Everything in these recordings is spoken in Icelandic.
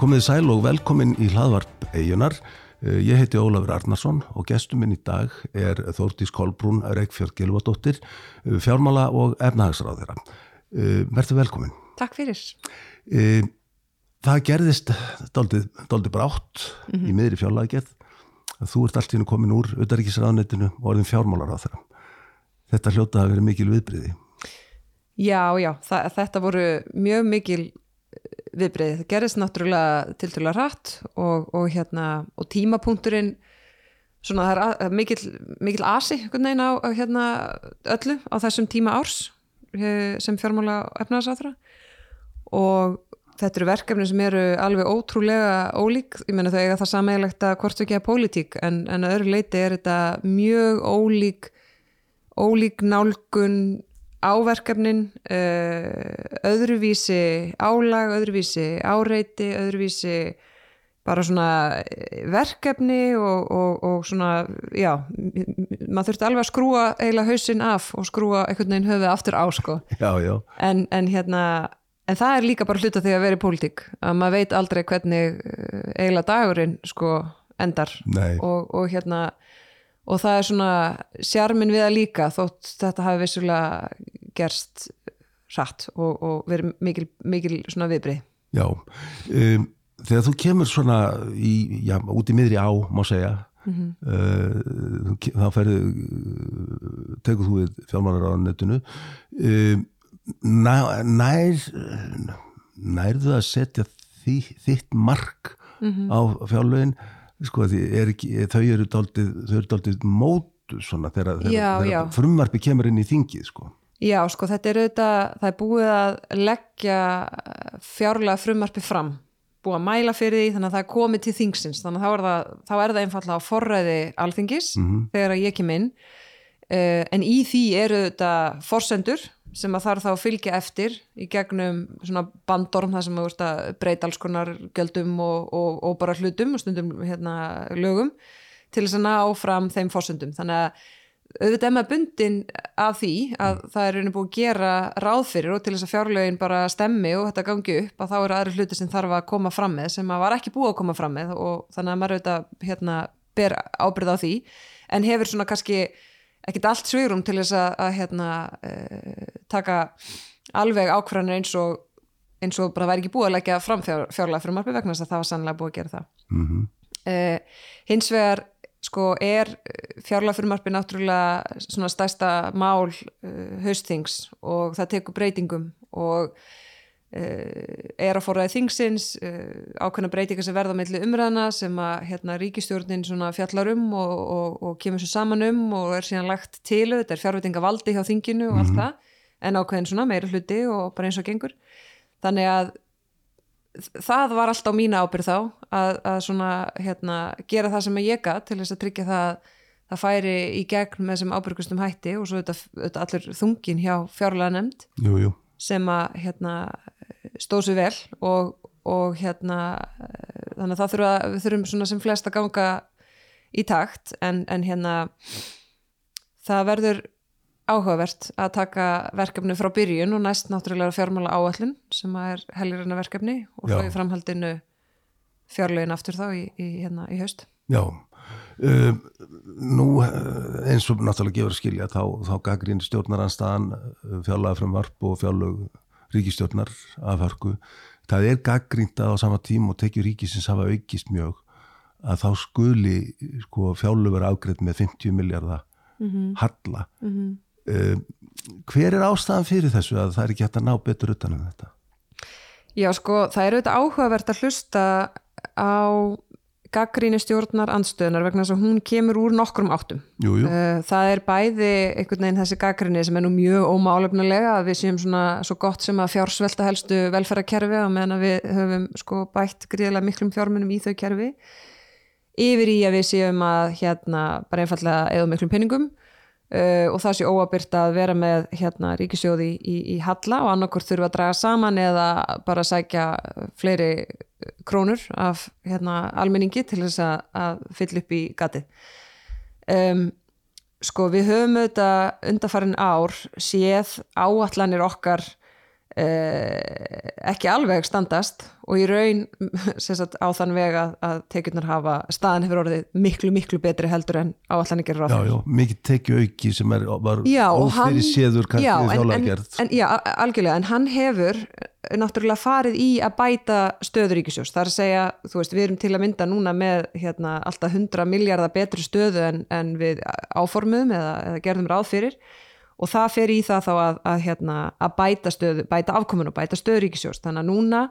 Komið sæl og velkomin í hlaðvarp eigunar. Ég heiti Ólafur Arnarsson og gestur minn í dag er Þórtís Kolbrún Reykjörg Gilvardóttir, fjármála og efnahagsráðira. Verður velkomin. Takk fyrir. Það gerðist doldi brátt mm -hmm. í miðri fjárlæðgerð. Þú ert allt í hennu komin úr auðaríkisraðnetinu og orðin fjármálaráðira. Þetta hljóta að vera mikil viðbriði. Já, já, þetta voru mjög mikil viðbreið. Það gerist náttúrulega til að rætt og, og, hérna, og tímapunkturinn svona það er mikil, mikil asi neginn, á hérna, öllu á þessum tíma árs eh, sem fjármála efnaðsáþra og þetta eru verkefni sem eru alveg ótrúlega ólík, ég menna þau eiga það sammeilegt að hvort ekki að pólitík en, en að öðru leiti er þetta mjög ólík ólík nálgun áverkefnin uh, öðruvísi álag, öðruvísi áreiti, öðruvísi bara svona eh, verkefni og, og, og svona, já maður þurfti alveg að skrúa eiginlega hausinn af og skrúa einhvern veginn höfuð aftur á sko. Já, já. En, en hérna en það er líka bara hluta því að vera í pólitík að maður veit aldrei hvernig eh, eiginlega dagurinn sko endar. Og, og hérna og það er svona sjarmin við að líka þótt þetta hafi vissulega gerst rætt og, og verið mikil, mikil svona viðbrið. Já, um, þegar þú kemur svona í, já, út í miðri á, má segja, mm -hmm. uh, þá ferðu, tegur þú við fjármálar á netinu, um, nær, nærðu að setja því, þitt mark mm -hmm. á fjárlögin sko ekki, þau eru doldið mótu svona þegar, þegar frumvarfi kemur inn í þingið sko. Já sko þetta er auðvitað, það er búið að leggja fjárlega frumvarfi fram, búið að mæla fyrir því þannig að það er komið til þingsins þannig að þá er það, þá er það einfallega á forræði alþingis mm -hmm. þegar ég kem inn uh, en í því eru þetta forsendur sem að þarf þá að fylgja eftir í gegnum svona bandorm þar sem að breyta alls konar göldum og, og, og bara hlutum og stundum hérna, lögum til þess að ná fram þeim fórsöndum þannig að auðvitað er maður bundin af því að mm. það er einnig búið að gera ráð fyrir og til þess að fjárlögin bara stemmi og þetta gangi upp að þá eru aðri hluti sem þarf að koma fram með sem að var ekki búið að koma fram með og þannig að maður auðvitað hérna, ber ábyrð á því en hefur svona kannski ekkert allt svigurum til þess að, að hérna, uh, taka alveg ákvæðanir eins og eins og bara væri ekki búið að leggja fram fjár, fjárlega fyrir margir vegna þess að það var sannlega búið að gera það mm -hmm. uh, hins vegar sko er fjárlega fyrir margir náttúrulega svona stærsta mál uh, haustings og það tekur breytingum og Eh, er að forraði þingsins eh, ákveðna breytingar sem verða melli umræðana sem að hérna, ríkistjórnin fjallar um og, og, og kemur svo saman um og er síðan lagt til þetta er fjárveitinga valdi hjá þinginu og allt mm -hmm. það en ákveðin svona meira hluti og bara eins og gengur þannig að það var alltaf mína ábyrð þá að, að svona hérna, gera það sem ég gæt til þess að tryggja það það færi í gegn með þessum ábyrgustum hætti og svo þetta, þetta allir þungin hjá fjárlega nefnd Jújú sem að hérna, stóð sér vel og, og hérna þannig að það þurfa, við þurfum sem flest að ganga í takt en, en hérna það verður áhugavert að taka verkefni frá byrjun og næst náttúrulega fjármála áallun sem er helgirina verkefni og þá í framhaldinu fjárlegin aftur þá í, í, hérna, í haust. Já Uh, nú eh, eins og náttúrulega gefur að skilja þá, þá gaggrín stjórnaranstaðan eh, fjárlega frumvarp og fjárlög ríkistjórnar af hörku það er gaggrínt að á sama tím og tekjur ríkisins hafa aukist mjög að þá skuli sko, fjárlög vera afgreitt með 50 miljardar mm -hmm. halla mm -hmm. uh, hver er ástæðan fyrir þessu að það er ekki hægt að ná betur utan en um þetta? Já sko það er auðvitað áhugavert að hlusta á gaggríni stjórnar anstöðunar vegna þess að hún kemur úr nokkrum áttum. Jú, jú. Eh, það er bæði einhvern veginn þessi gaggríni sem er nú mjög ómálefnilega að við séum svona svo gott sem að fjársvelta helstu velferðarkerfi að meðan við höfum sko bætt gríðilega miklum fjármunum í þau kerfi. Yfir í að við séum að hérna bara einfallega eða miklum pinningum Uh, og það sé óabyrt að vera með hérna ríkisjóði í, í, í Halla og annarkort þurfa að draga saman eða bara sækja fleiri krónur af hérna, almenningi til þess að, að fylla upp í gati um, sko við höfum auðvitað undarfærin ár séð áallanir okkar eh, ekki alveg standast og í raun sagt, á þann veg að, að tekjurnar hafa staðan hefur orðið miklu miklu betri heldur en áallan ekki ráð mikið tekju auki sem er, var ófyrir séður kannski en, þjálega en, gerð en, já, algjörlega, en hann hefur eh, náttúrulega farið í að bæta stöðu ríkisjós, það er að segja veist, við erum til að mynda núna með hérna, alltaf 100 miljardar betri stöðu en, en við áformuðum eða, eða gerðum ráð fyrir og það fer í það þá að, að, hérna, að bæta stöðu, bæta afkomun og bæta stöðu ríkisjós, þannig að núna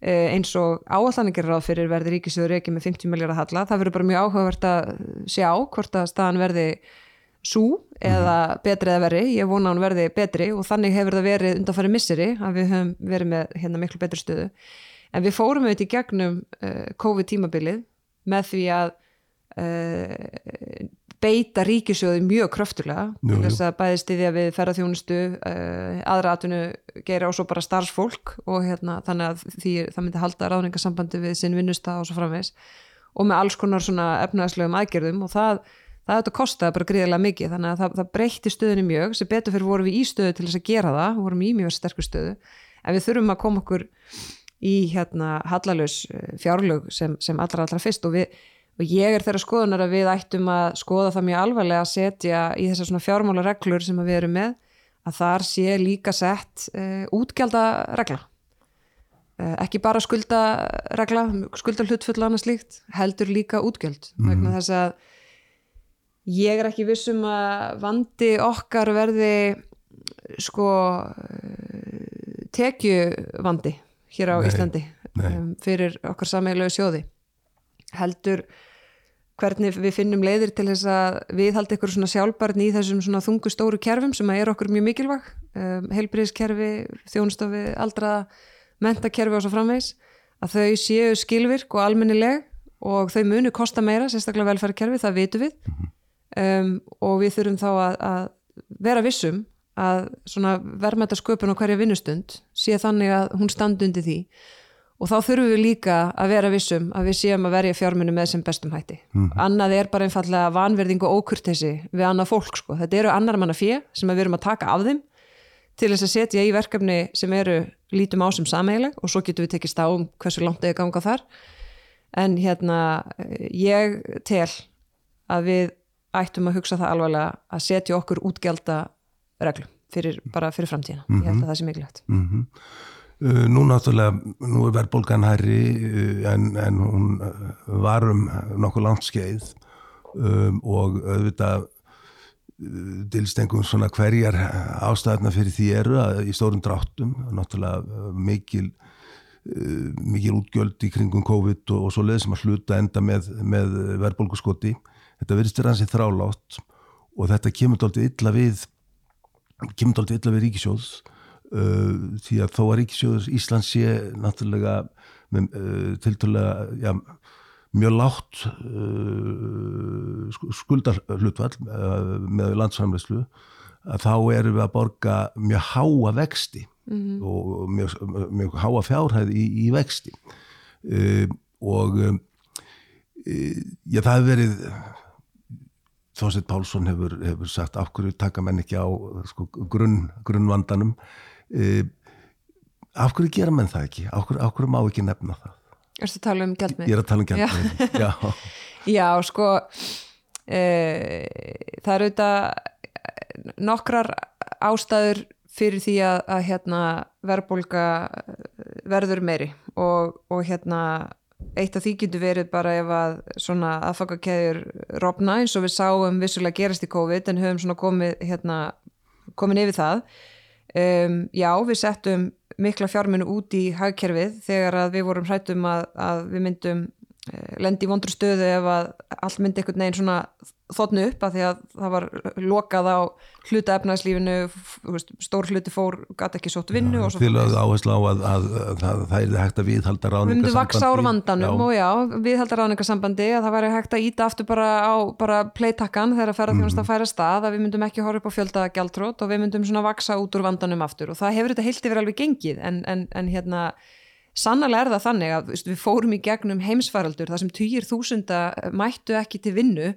eh, eins og áallan ekki ráð fyrir verði ríkisjóður ekki með 50 miljardar halla, það verður bara mjög áhugavert að sjá hvort að staðan verði sú eða betri eða verri, ég vona að hún verði betri og þannig hefur það verið undanfæri misseri að við höfum verið með hérna miklu betri stöðu. En við fórum auðvitað í gegnum uh, COVID tímabilið með því að uh, beita ríkisjóði mjög kröftulega Jú, jú. þess að bæði styðja við ferðarþjónustu uh, aðra atvinnu gera og svo bara starfsfólk og hérna þannig að því, það myndi halda ráðningasambandi við sinn vinnusta og svo framvegs og með alls konar svona efnaðslegum aðgerðum og það, það auðvitað kostaði bara gríðilega mikið þannig að það, það breytti stöðunni mjög. Sem betur fyrir vorum við í stöðu til þess að gera það vorum í mjög sterkur stöðu. En við þurfum að koma okkur í hérna hallalös fjárlög sem, sem allra allra fyrst og við og ég er þeirra skoðunar að við ættum að skoða það mjög alvarlega að setja í þessar svona fjármálareglur sem við erum með að þar sé líka sett uh, útgjaldaregla. Uh, ekki bara skuldaregla skulda hlutfull annars líkt heldur líka útgjöld. Vegna þess að ég er ekki vissum að vandi okkar verði sko uh, tekjuvandi hér á Nei, Íslandi nei. um, fyrir okkar sameigilegu sjóði. Heldur hvernig við finnum leiðir til þess að við haldi ykkur svona sjálfbarni í þessum svona þungu stóru kerfum sem að er okkur mjög mikilvæg. Um, heilbriðiskerfi, þjónustofi aldraða, mentakerfi og svo framvegs að þau séu skilvirk og almennileg og þau munu kosta meira, sérstaklega velferðkerfi, það vitum við. Um, og við þurfum þá að, að vera vissum að svona verðmæta sköpun á hverja vinnustund sé þannig að hún standi undir því og þá þurfum við líka að vera vissum að við séum að verja fjármunni með sem bestum hætti. Annað er bara einfallega vanverðing og ókurtesi við annað fólk sko. Þetta eru annar manna fjö sem við erum að taka af þeim til þess að setja í verkefni sem eru lítum á sem sameigileg og svo getum við tekist á um hversu langt eða ganga þar. En hérna ég tel að við ættum að hugsa það alvarlega að setja okkur útgjalda reglum fyrir, bara fyrir framtíðina. Ég held að það sé mikilvægt. mm Uh, nú náttúrulega, nú er verðbólgan hærri uh, en, en hún uh, var um nokkuð langt skeið. Um, og auðvitað dilstengum svona hverjar ástæðna fyrir því eru að í stórum dráttum náttúrulega mikil mikil útgjöld í kringum COVID og, og svo leið sem að hluta enda með, með verðbólguskoti. Þetta verðist vera hansi þrálátt og þetta kemur dálítið illa við illa við ríkisjóðs uh, því að þó að ríkisjóður Íslands sé náttúrulega með, uh, tiltölulega já, mjög látt uh, skuldarhlutfall uh, með landsframleyslu að þá erum við að borga mjög háa vexti -hmm. og mjög, mjög háa fjárhæð í, í vexti uh, og já það hefur verið Þorsteit Pálsson hefur, hefur sagt af hverju taka menn ekki á sko, grunn, grunnvandanum af hverju gera menn það ekki? Af hverju, af hverju má ekki nefna það? Erstu að tala um gjaldmið? ég er að tala um gjaldmið já. Já, sko e, það eru auðvitað nokkrar ástæður fyrir því að, að hérna, verðbólga verður meiri. Og, og hérna eitt af því getur verið bara ef að svona aðfakakeður rofna eins og við sáum vissulega gerast í COVID en höfum svona komið hérna, komin yfir það um, já, við settum mikla fjárminu út í hagkerfið þegar að við vorum hrættum að, að við myndum lendi í vondru stöðu ef að allt myndi einhvern veginn svona þotnu upp að því að það var lokað á hluta efnæðslífinu stór hluti fór, gæti ekki sótt vinnu ja, Því lögðu áherslu á að, að, að það, það er hægt að viðhalda já. og já, viðhalda ráningasambandi að það væri hægt að íta aftur bara á bara playtakkan þegar að ferða þjónast að færa stað að við myndum ekki horfa upp á fjölda gjaldrót og við myndum svona vaksa út úr vandanum aftur. Og það hefur þetta heilt yfir alveg gengið en, en, en hérna sannlega er það þannig að við fórum í gegnum heimsfaraldur þar sem týjir þúsunda mættu ekki til vinnu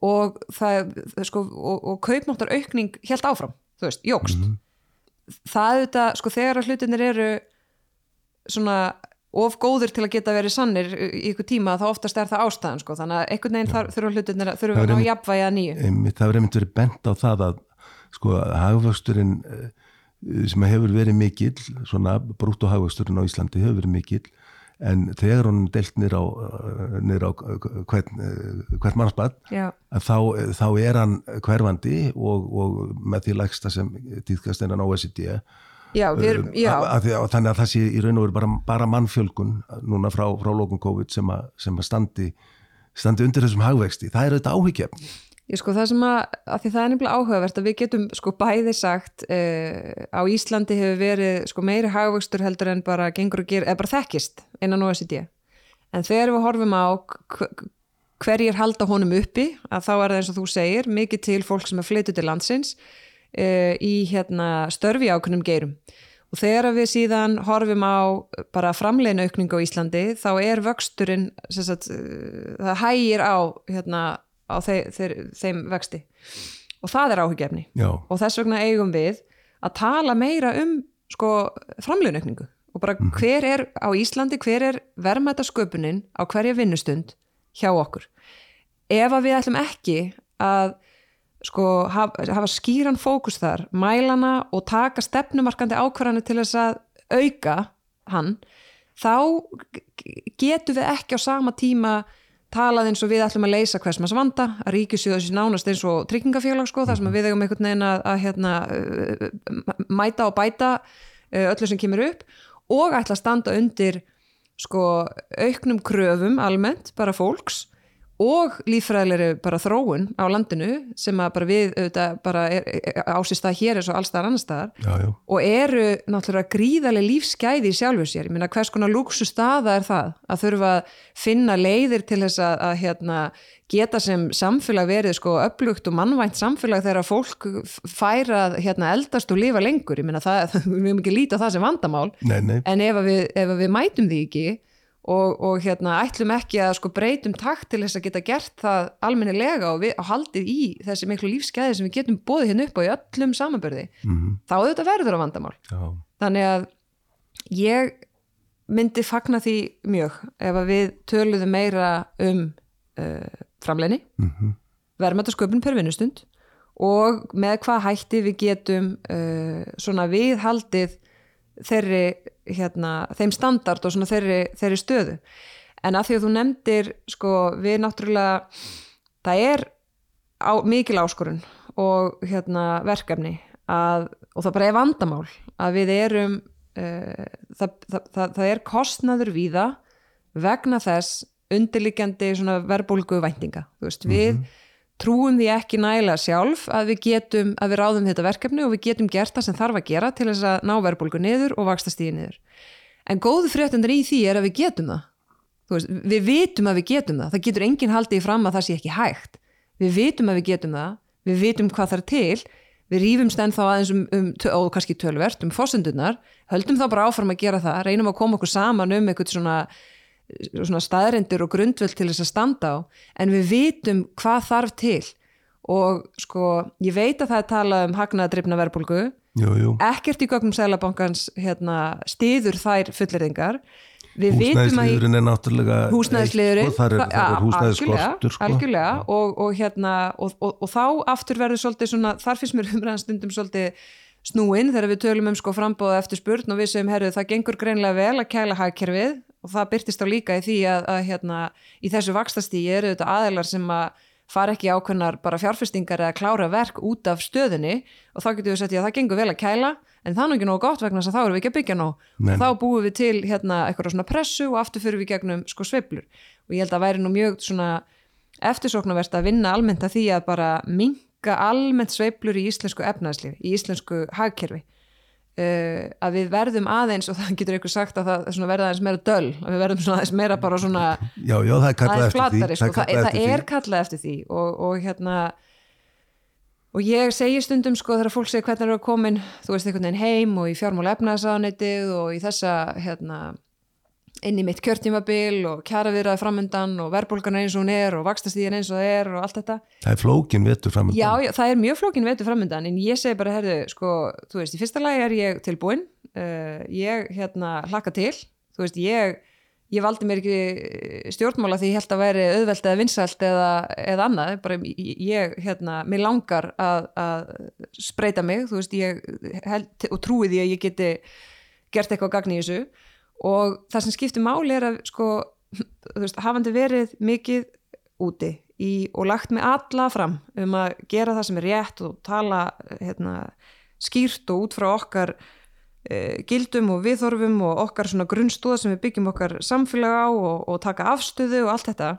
og, það, sko, og, og kaupmáttar aukning helt áfram, þú veist, jógst mm -hmm. það auðvitað, sko þegar hlutinir eru svona of góðir til að geta verið sannir í ykkur tíma þá oftast er það ástæðan sko þannig að einhvern veginn þar, þurfa hlutinir þurfa Það að að nýju. einmitt, það verður einmitt verið bent á það að sko hagvöxturinn eh, sem hefur verið mikill svona brútt og hagvöxturinn á Íslandi hefur verið mikill en þegar hún er delt nýr á, á hvern, eh, hvert mannsbad þá, þá er hann hverfandi og, og með því lægsta sem týðkast innan OECD já, við erum, já. að, að, að, þannig að það sé í raun og veru bara, bara mannfjölgun núna frá, frá lókun COVID sem að, sem að standi, standi undir þessum hagvexti, það er auðvitað áhyggjefn Ég sko það sem að, að því það er nefnilega áhugavert að við getum sko bæði sagt uh, á Íslandi hefur verið sko meiri hagvöxtur heldur en bara gengur og ger, eða bara þekkist innan OECD. En þegar við horfum á hv- hverjir halda honum uppi, að þá er það eins og þú segir, mikið til fólk sem er flyttu til landsins uh, í hérna störfi ákunnum geirum. Og þegar við síðan horfum á bara framlegin aukningu á Íslandi, þá er vöxturinn, sagt, uh, það hægir á hérna á þeir, þeir, þeim vexti. Og það er áhugjefni Já, og þess vegna eigum við að tala meira um sko framlunökningu og bara hver er á Íslandi, hver er verðmætasköpunin á hverja vinnustund hjá okkur? Ef að við ætlum ekki að sko hafa, hafa skýran fókus þar, mælana og taka stefnumarkandi ákvarðanir til þess að auka hann þá getum við ekki á sama tíma talað eins og við ætlum að leysa hvers maður vanda, að ríkisjóða sér nánast eins og tryggingafélag sko, þar sem við eigum einhvern veginn að, að hérna, uh, mæta og bæta uh, öllu sem kemur upp og ætla að standa undir sko auknum kröfum almennt, bara fólks og líffræðilegri bara þróun á landinu sem að bara við auðvitað bara er, er, ásist það hér eins og allstaðar annar staðar. Já, já, og eru náttúrulega gríðarlega lífsgæði í sjálfu sér, ég meina hvers konar lúksu staða er það að þurfa að finna leiðir til þess að, að hérna, geta sem samfélag verið sko upplugt og mannvænt samfélag þegar fólk færa hérna, eldast og lifa lengur, ég meina það, við erum ekki lítið á það sem vandamál, nei, nei. En ef að við, ef að við mætum því ekki og, og hérna, ætlum ekki að sko breytum takt til þess að geta gert það almennilega og, við, og haldið í þessi miklu lífsgæði sem við getum bóðið hérna upp á í öllum samanbörði, mm þá auðvitað verður á vandamál. Já, þannig að ég myndi fagna því mjög ef að við töluðum meira um uh, framleini mm verðmættasköpun per vinnustund og með hvað hætti við getum uh, svona viðhaldið þeirri, hérna, þeim standard og þeirri, þeirri stöðu. En að því að þú nefndir sko við náttúrulega það er á, mikil áskorun og hérna verkefni að, og það bara er vandamál að við erum uh, það, það, það, það er kostnaður víða vegna þess undirliggjandi svona verbulgu væntinga veist, við trúum því ekki nægilega sjálf að við getum, að við ráðum þetta verkefni og við getum gert það sem þarf að gera til þess að ná verbulgu niður og vaksta stíði niður. En góðu fréttundir í því er að við getum það. Veist, við vitum að við getum það. Það getur enginn haldið í fram að það sé ekki hægt. Við vitum að við getum það. Við vitum hvað þarf til. Við rýfumst ennþá aðeins um, um og kannski tölvert um fósendurnar, höldum þá bara áfram að gera það, reynum að koma okkur saman um eitthvað svona, svona staðrendur og grundvöld til þess að standa á en við vitum hvað þarf til. Og sko ég veit að það er talað um hagnaðadrifna verbulgu jú, jú. Ekkert í gögnum Sælabankans hérna, stiður þær í- Húsnæðisliðurinn er náttúrulega húsnæðisliðurinn sko, þar er, er húsnæðisskortur algjörlega, sko. algjörlega. Og, og, hérna, og, og, og þá aftur verður svolítið svona, þar finnst mér umræðan stundum svolítið snúin þegar við tölum um sko frambóða eftir spurn og við segjum herru það gengur greinlega vel að kæla hagkerfið og það byrtist á líka í því að, að hérna, í þessu vakstastíi eru þetta aðeilar sem að fara ekki ákveðnar bara fjárfestingar eða klára verk út af stöðinni og þá getum við sett í að það gengur vel að kæla en það er ekki nógu gott vegna þess að þá erum við ekki að byggja nóg. Nei. og þá búum við til hérna eitthvað svona pressu og aftur fyrir við gegnum sko sveiflur. Og ég held að væri nú mjög svona eftirsóknarvert að vinna almennt að því að bara minka almennt sveiflur í íslensku efnaðslífi, í íslensku hagkerfi uh, að við verðum aðeins og það getur ykkur sagt að það verða aðeins meira döl, að við verðum aðeins meira bara svona Já, já, það er kallað eftir því flatari, sko. það, það, er kallað eftir því og, og hérna og ég segi stundum sko þegar fólk segir hvernig eru komin þú veist einhvern veginn heim og í fjármála efnaðsáðanetið og í þessa hérna inn í mitt kjörtímabil og kjara viðraði framöndan og verðbólgan er eins og hún er og vakstastíðin eins og það er og allt þetta Það er flókin vetur framöndan. Já, já, það er mjög flókin veitur framöndan en ég segi bara, herðu, sko, þú veist, í fyrsta lagi er ég tilbúin uh, ég, hérna, hlakka til þú veist, ég, ég valdi mér ekki stjórnmála því ég held að væri auðvelt eða vinsælt eða, eða annað bara ég, hérna, mér langar að, að spreita mig þú veist, ég held og trúi því að ég geti gert eitthvað gagn í þessu og það sem skiptir máli er að sko, veist, hafandi verið mikið úti í, og lagt með alla fram um að gera það sem er rétt og tala hérna, skýrt og út frá okkar e, gildum og viðþorfum og okkar grunnstóða sem við byggjum okkar samfélag á og, og taka afstöðu og allt þetta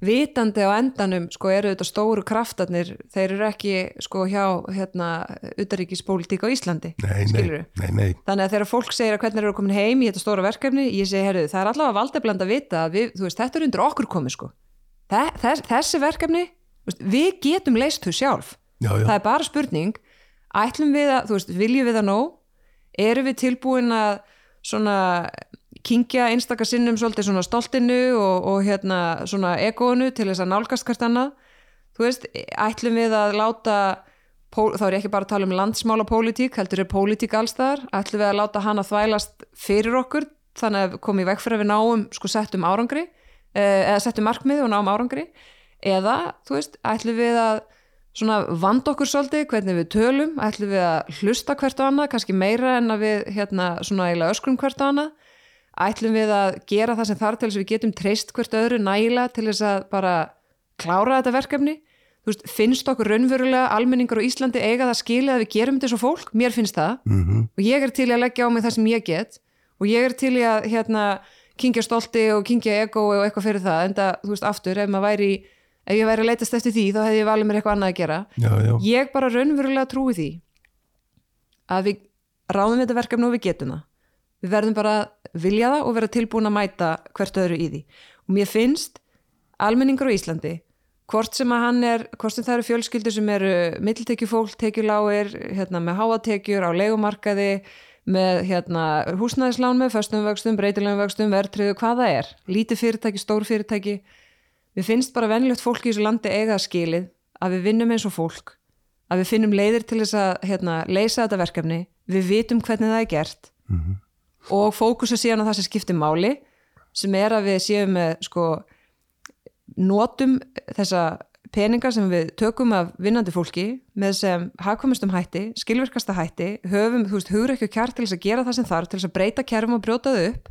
vitandi á endanum sko eru þetta stóru kraftarnir þeir eru ekki sko hjá hérna utaríkispolítík á Íslandi Nei, skilurðu? nei, nei. þannig að þegar fólk segir að hvernig eru komin heim í þetta stóra verkefni, ég segi, herru, það er allavega valdefland að vita að við, þú veist, þetta er undir okkur komið sko, þess, þessi verkefni þú við getum leist þau sjálf Já, já. það er bara spurning ætlum við að, þú veist, viljum við að nóg erum við tilbúin að svona kingja einstakar sinnum svolítið svona stoltinu og, og hérna svona egónu til þess að nálgast hvert annað. Þú veist, ætlum við að láta þá er ekki bara að tala um landsmála pólitík, heldur er pólitík allstaðar ætlum við að láta hana þvælast fyrir okkur, þannig að komið veg fyrir að við náum sko settum árangri eh, eða settum markmið og náum árangri. Eða, þú veist, ætlum við að svona vand okkur svolítið hvernig við tölum, ætlum við að hlusta hvert á annað, kannski meira en að við hérna svona eiginlega öskrum hvert á annað ætlum við að gera það sem þar til þess að við getum treyst hvert öðru nægilega til þess að bara klára þetta verkefni? Þú veist, finnst okkur raunverulega almenningar á Íslandi eiga það skilið að við gerum þetta svo fólk, mér finnst það. Mm og ég er til að leggja á mig það sem ég get. Og ég er til að hérna kingja stolti og kingja ego og eitthvað fyrir það. En það, þú veist, aftur, ef maður væri ef ég væri að leitast eftir því, þá hefði ég valið mér eitthvað annað að gera. Já, já. ég bara raunverulega trúi því að við ráðum þetta verkefni og við getum það við verðum bara að vilja það og vera tilbúin að mæta hvert öðru í því. Og mér finnst almenningur á Íslandi hvort sem að hann er, hvort sem það eru fjölskyldur sem eru mittiltekjufólk, tekjuláir hérna, með háatekjur á legumarkaði með hérna, húsnæðislán með föstum vöxtum, breytilegum vöxtum, verðtriðu, hvað það er. Lítið fyrirtæki, stór fyrirtæki. Mér finnst bara venjulegt fólk í þessu landi eiga skilið að við vinnum eins og fólk, að við finnum leiðir til þess að hérna, leysa þetta verkefni, við vitum hvernig það er gert. Mhm. Og fókusa síðan á það sem skiptir máli sem er að við séum með sko, notum þessa peninga sem við tökum af vinnandi fólki með sem hagkvæmustum hætti, skilvirkasta hætti, höfum, þú veist, hugur ekki kjart til þess að gera það sem þarf, til þess að breyta kerfum og brjóta þau upp,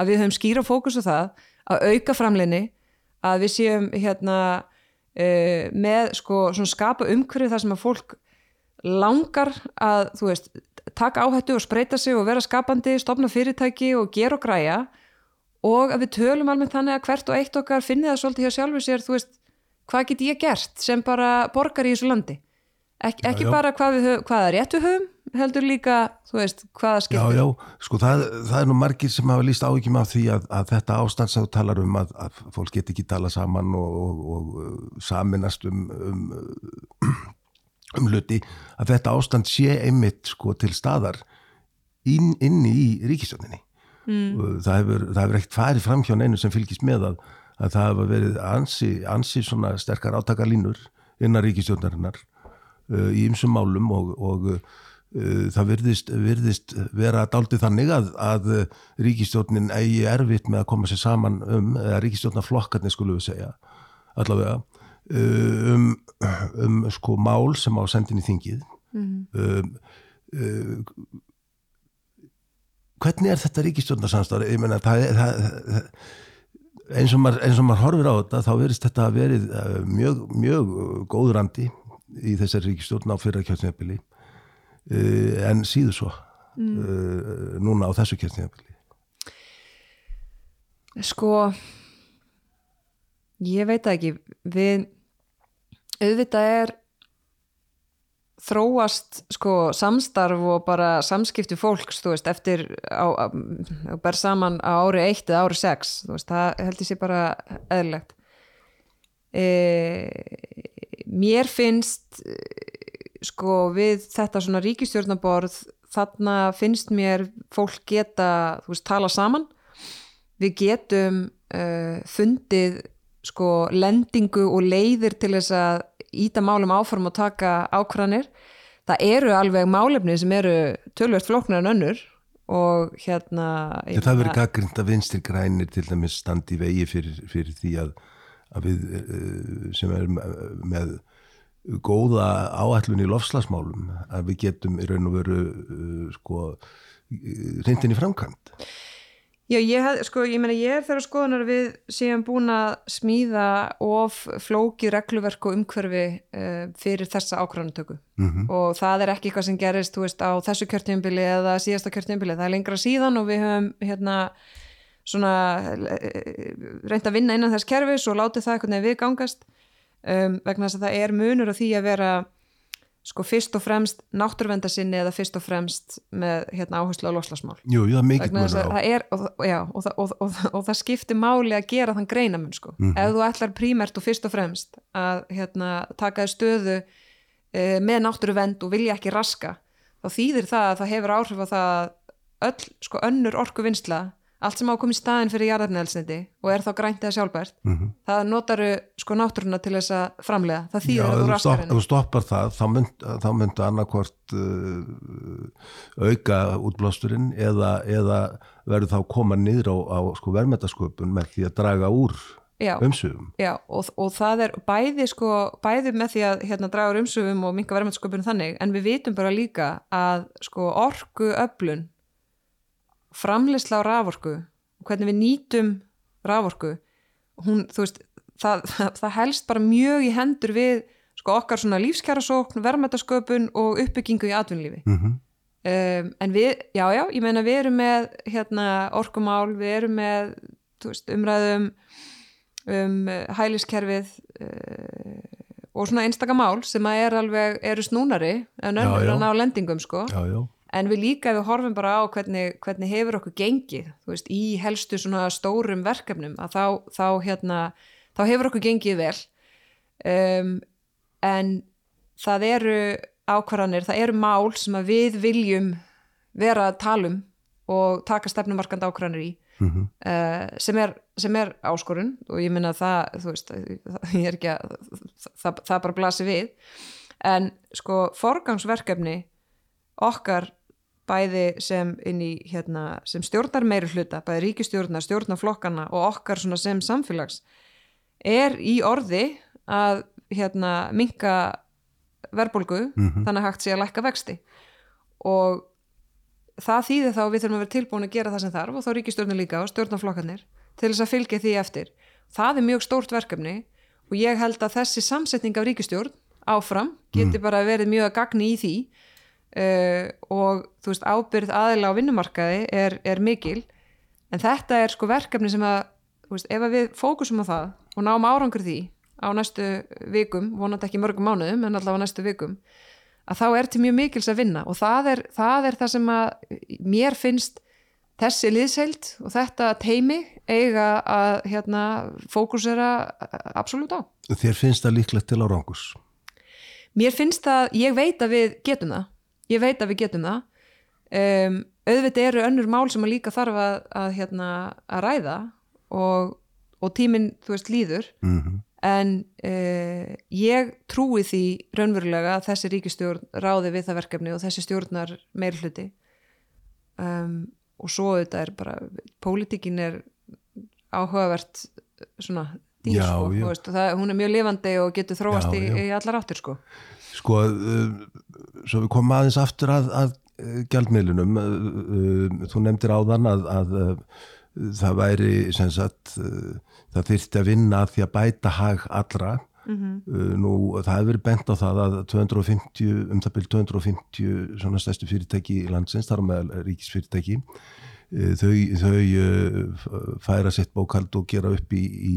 að við höfum skýra fókus á það, að auka framleini, að við séum hérna uh, með sko svona skapa umhverfið þar sem að fólk langar að, þú veist, taka áhættu og spreita sig og vera skapandi, stopna fyrirtæki og gera og græja. Og að við tölum almennt þannig að hvert og eitt okkar finni það svolítið hjá sjálfu sér, þú veist, hvað get ég gert sem bara borgar í þessu landi? Ek, ekki já. bara hvað, við hvað er rétt við höfum heldur líka, þú veist, hvaða Já, skiptir já, sko það, það er nú margir sem hafa líst áhyggjum af því að, að þetta ástand sem þú talar um að, að fólk get ekki tala saman og, og, og uh, saminast um, um, um hluti að þetta ástand sé einmitt sko til staðar inn, inni í ríkisjóninni mm. það hefur, hefur ekkert farið fram hjá neinu sem fylgist með að, að það hefur verið ansi, ansi svona sterkar átakalínur innan ríkisjónarinnar uh, í ymsum málum og, og uh, það virðist, virðist vera dálítið þannig að, að ríkistjórnin eigi erfitt með að koma sér saman um, eða ríkistjórnarflokkarnir skulum við segja, allavega um, um sko mál sem á sendin í þingið um, uh, hvernig er þetta ríkistjórnarsamstári ég meina það, það, það eins og, maður, maður horfir á þetta þá verist þetta að verið uh, mjög, mjög góð randi í þessari ríkistjórn á fyrra kjörnjafbili uh, en síður svo uh, núna á þessu kjörnjafbili Sko ég veit ekki. Við auðvitað er þróast sko samstarf og bara samskipti fólks þú veist eftir á ber saman á ári 1 eða ári 6 þú veist það heldur sér bara eðlilegt. E, mér finnst sko við þetta svona ríkistjórnaborð þarna finnst mér fólk geta þú veist tala saman. Við getum uh, fundið sko lendingu og leiðir til þess að íta málum áform og taka ákvæðanir það eru alveg málefni sem eru tölvert flóknar en önnur og hérna En það verður gaggrind að vinstri grænir til dæmis standi í vegi fyrir, fyrir því að, að við eh, sem erum með góða áætlun í lofslagsmálum að við getum í raun og veru uh, sko reyndin í framkvæmt Já, ég, hef, sko, ég meina ég er þeirra skoðunar við séum búin að smíða of flókið regluverk og umhverfi uh, fyrir þessa ákvæðantöku mm -hmm. og það er ekki eitthvað sem gerist veist, á þessu kjörtjumbili eða síðasta kjörtjumbili, það er lengra síðan og við höfum hérna svona uh, reynd að vinna innan þess kerfis og látið það eitthvað við gangast um, vegna þess að það er munur á því að vera sko fyrst og fremst náttúruvendasinni eða fyrst og fremst með hérna, áherslu á loslasmál Jú, það er mikið mjög á og, það skiptir máli að gera þann greinamun sko. mm -hmm. ef þú ætlar prímert og fyrst og fremst að hérna, taka stöðu e, með náttúruvend og vilja ekki raska þá þýðir það að það hefur áhrif á það öll sko önnur orku vinsla allt sem ákom í staðin fyrir jarðarneðelsniti og er þá grænt eða sjálfbært mm -hmm. það notaru sko náttúruna til þess að framlega, það þýðir að þú raskar henni. Ef þú stoppar það, þá myndu mynd annarkvort uh, auka útblásturinn eða, eða verður þá koma niður á, á sko, verðmætasköpun með því að draga úr umsöfum Já, og, og það er bæði sko, bæði með því að hérna, draga úr umsöfum og minka verðmætasköpun þannig, en við vitum bara líka að sko, orku öflun framleysla á raforku og hvernig við nýtum raforku hún, veist, það, það, það helst bara mjög í hendur við sko okkar svona lífskjærasókn, verðmættasköpun og uppbyggingu í atvinnlífi mm -hmm. um, en við, já já ég meina við erum með hérna orkumál, við erum með veist, umræðum um hæliskerfið uh, og svona einstakamál sem að er alveg, eru snúnari en önnur að ná lendingum sko. Já, já en við líka við horfum bara á hvernig, hvernig hefur okkur gengið veist, í helstu svona stórum verkefnum að þá, þá, hérna, þá hefur okkur gengið vel um, en það eru ákvarðanir, það eru mál sem við viljum vera að talum og taka stefnumarkand ákvarðanir í mm -hmm. uh, sem, er, sem er áskorun og ég minna það, þú veist, það er ekki að það, það bara blasir við en sko forgangsverkefni okkar bæði sem í hérna, sem stjórnar meiri hluta, bæði ríkistjórnar, stjórnarflokkana og okkar sem samfélags er í orði að hérna, minka verbolgu mm -hmm. þannig að hægt sé að lækka vexti og það þýðir þá við þurfum að vera tilbúin að gera það sem þarf og þá ríkistjórnir líka og stjórnarflokkanir til þess að fylgja því eftir það er mjög stórt verkefni og ég held að þessi samsetning af ríkistjórn áfram geti mm. bara verið mjög að gagni í því uh, og þú veist ábyrð aðila á vinnumarkaði er, er mikil en þetta er sko verkefni sem að veist, ef að við fókusum á það og náum árangur því á næstu vikum, vonandi ekki mörgum mánuðum en allavega næstu vikum að þá er til mjög mikils að vinna og það er það, er það sem að mér finnst þessi liðseild og þetta teimi eiga að hérna, fókusera absolutt á. Þér finnst það líklegt til árangus? Mér finnst það, ég veit að við getum það ég veit að við getum það. Um, auðvitað eru önnur mál sem að líka þarf að, að, hérna, að ræða og, og tíminn þú veist líður. Mm -hmm. en uh, ég trúi því raunverulega að þessi ríkistjórn ráði við það verkefni og þessi stjórnar meir hluti um, og svo auðvitað er bara pólitíkin er áhugavert svona dýr já, sko, já. Veist, það, hún er mjög lifandi og getur þróast já, í, í allar áttir sko Sko, uh, svo við komum aðeins aftur að, að uh, gjaldmiðlunum, uh, þú nefndir áðan að, að það væri, sem sagt, það þyrsti að vinna að því að bæta hag allra. Mm -hmm. Nú, það hefur verið bent á það að 250, um það byrju 250 svona stærstu fyrirtæki í landsins, þar með ríkisfyrirtæki, þau, þau færa sitt bókald og gera upp í, í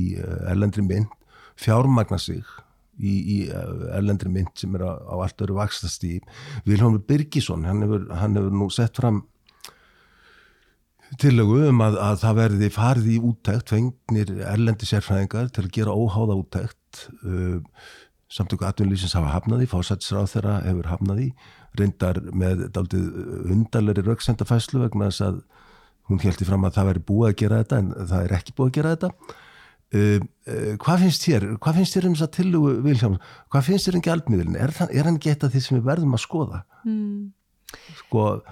erlendri mynd, fjármagna sig í, í uh, erlendri mynd sem er á, á allt öru vakstast í Vilhelm Birgisson, hann hefur, hann hefur nú sett fram tillögu um að, að það verði farið í úttækt, fengnir erlendi sérfræðingar til að gera óháða úttækt uh, samtöku atvinnlýsins hafa hafnaði, fórsætsráð þeirra hefur hafnaði, reyndar með daldið undarleiri rauksendafæslu vegna þess að hún heldur fram að það væri búið að gera þetta en það er ekki búið að gera þetta uh, uh, hvað finnst þér? Hvað finnst þér um þess að tillugu Viljáms hvað finnst þér um gjaldmiðlun er, er hann geta því sem við verðum að skoða? Mm. sko uh,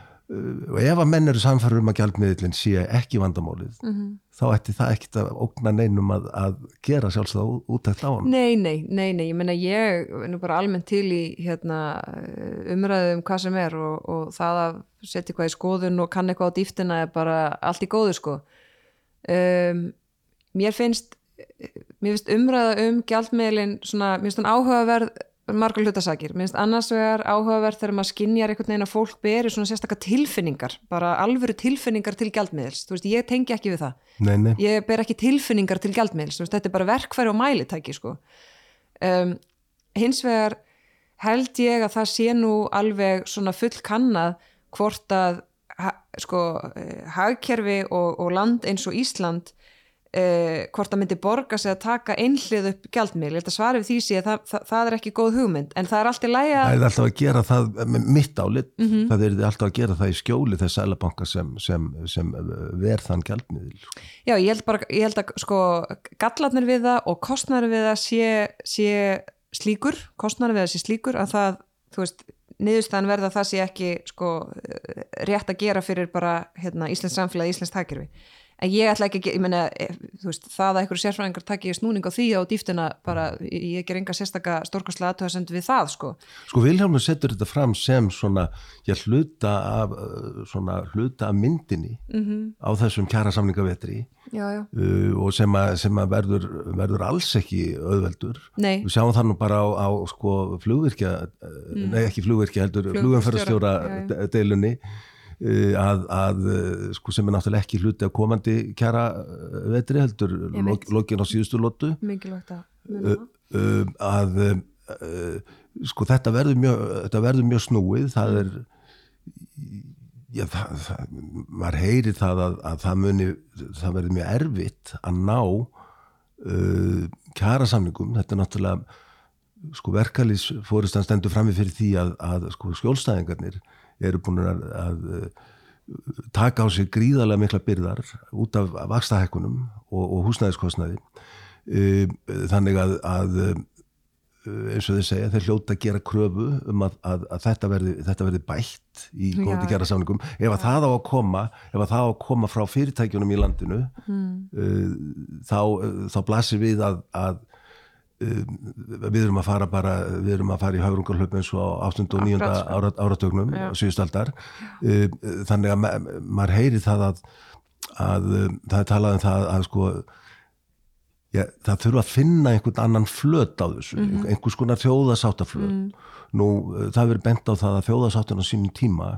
og ef að menn eru samfæður um að gjaldmiðlun sé ekki vandamálið Mhm. þá ætti það ekkit að ógna neinum að, að gera sjálfsögða útækt á hann Nei, nei, nei, nei, ég meina ég er nú bara almennt til í hérna, umræðu um hvað sem er og, og það að setja eitthvað í skoðun og kann eitthvað á dýftina er bara allt í góðu sko. Um, mér finnst mér finnst umræða um gjaldmiðlin svona, mér finnst hann áhugaverð margar hlutasakir, mér finnst annars vegar áhugaverð þegar maður skinjar einhvern veginn að fólk beri svona sérstakka tilfinningar, bara alvöru tilfinningar til gjaldmiðils, þú veist, ég tengi ekki við það. Nei, nei, ég ber ekki tilfinningar til gjaldmiðls þú veist, þetta er bara verkfæri og mælitæki sko. um, hins vegar held ég að það sé nú alveg svona full kannad hvort að ha, sko, eh, hagkerfi og, og land eins og Ísland eh, hvort það myndi borga sig að taka einhlið upp gjaldmiðl, ég held að svara við því sé að það, það, það er ekki góð hugmynd, en það er allt í lægi það að er alltaf að gera það mitt álit, Mhm. það er alltaf að gera það í skjóli þess sælabanka sem, sem, sem verð þann gjaldmiðil sko. Já, ég held bara, ég held að sko gallarnir við það og kostnarnir við það sé, sé slíkur, kostnarnir við það sé slíkur að það, þú veist, niðurstaðan verða að það sé ekki sko rétt að gera fyrir bara hérna, Íslands samfélag, Íslands. En ég ætla ekki ég meina, eh, veist, það að einhverju sérfræðingar taki snúning á því á dýftina bara, ég ég ger enga sérstaka stórkostlega aðtöðasend við það, sko. Sko Vilhjálmur setur þetta fram sem svona, já, hluta af, uh, svona, hluta af myndinni Mm á þessum kjara samningavetri uh, og sem að, sem að verður, verður alls ekki auðveldur. Nei, Við sjáum það nú bara á, á sko flugvirkja, mm. nei ekki flugvirkja heldur, já. deilunni að, að uh, sko sem er náttúrulega ekki hluti af komandi kjara uh, vetri heldur lokin á síðustu lótu mikilvægt að sko þetta verður mjög, þetta verður mjög snúið. Það er já, það, það, maður heyrir það að, að það muni það verður mjög erfitt að ná uh, kjara samningum þetta er náttúrulega sko verkalýs fóristan stendur frammi fyrir því að, að sko skjólstæðingarnir eru búin að, að uh, taka á sig gríðarlega mikla byrðar út af vakstahekkunum og, og húsnæðiskostnaði. Uh, þannig að, að uh, eins og þið segja, þeir hljóta að gera kröfu um að, að, að þetta, verði, þetta verði bætt í góði gera samningum ef að það á að koma ef að það á að koma frá fyrirtækjunum í landinu Mm. uh, þá, þá blasir við að, að við erum að fara bara við erum að fara í hagrungarhlaup eins og á 8. og 9. Akkurat, sko. ára, áratögnum Já. síðustaldar uh, þannig að ma maður heyri það að, að uh, það er talað um það að sko Já, það þurfa að finna einhvern annan flöt á þessu, Mhm. einhvers konar þjóðasáttaflöt. Mm. Nú, uh, það verður bent á það að þjóðasáttin á sínum tíma,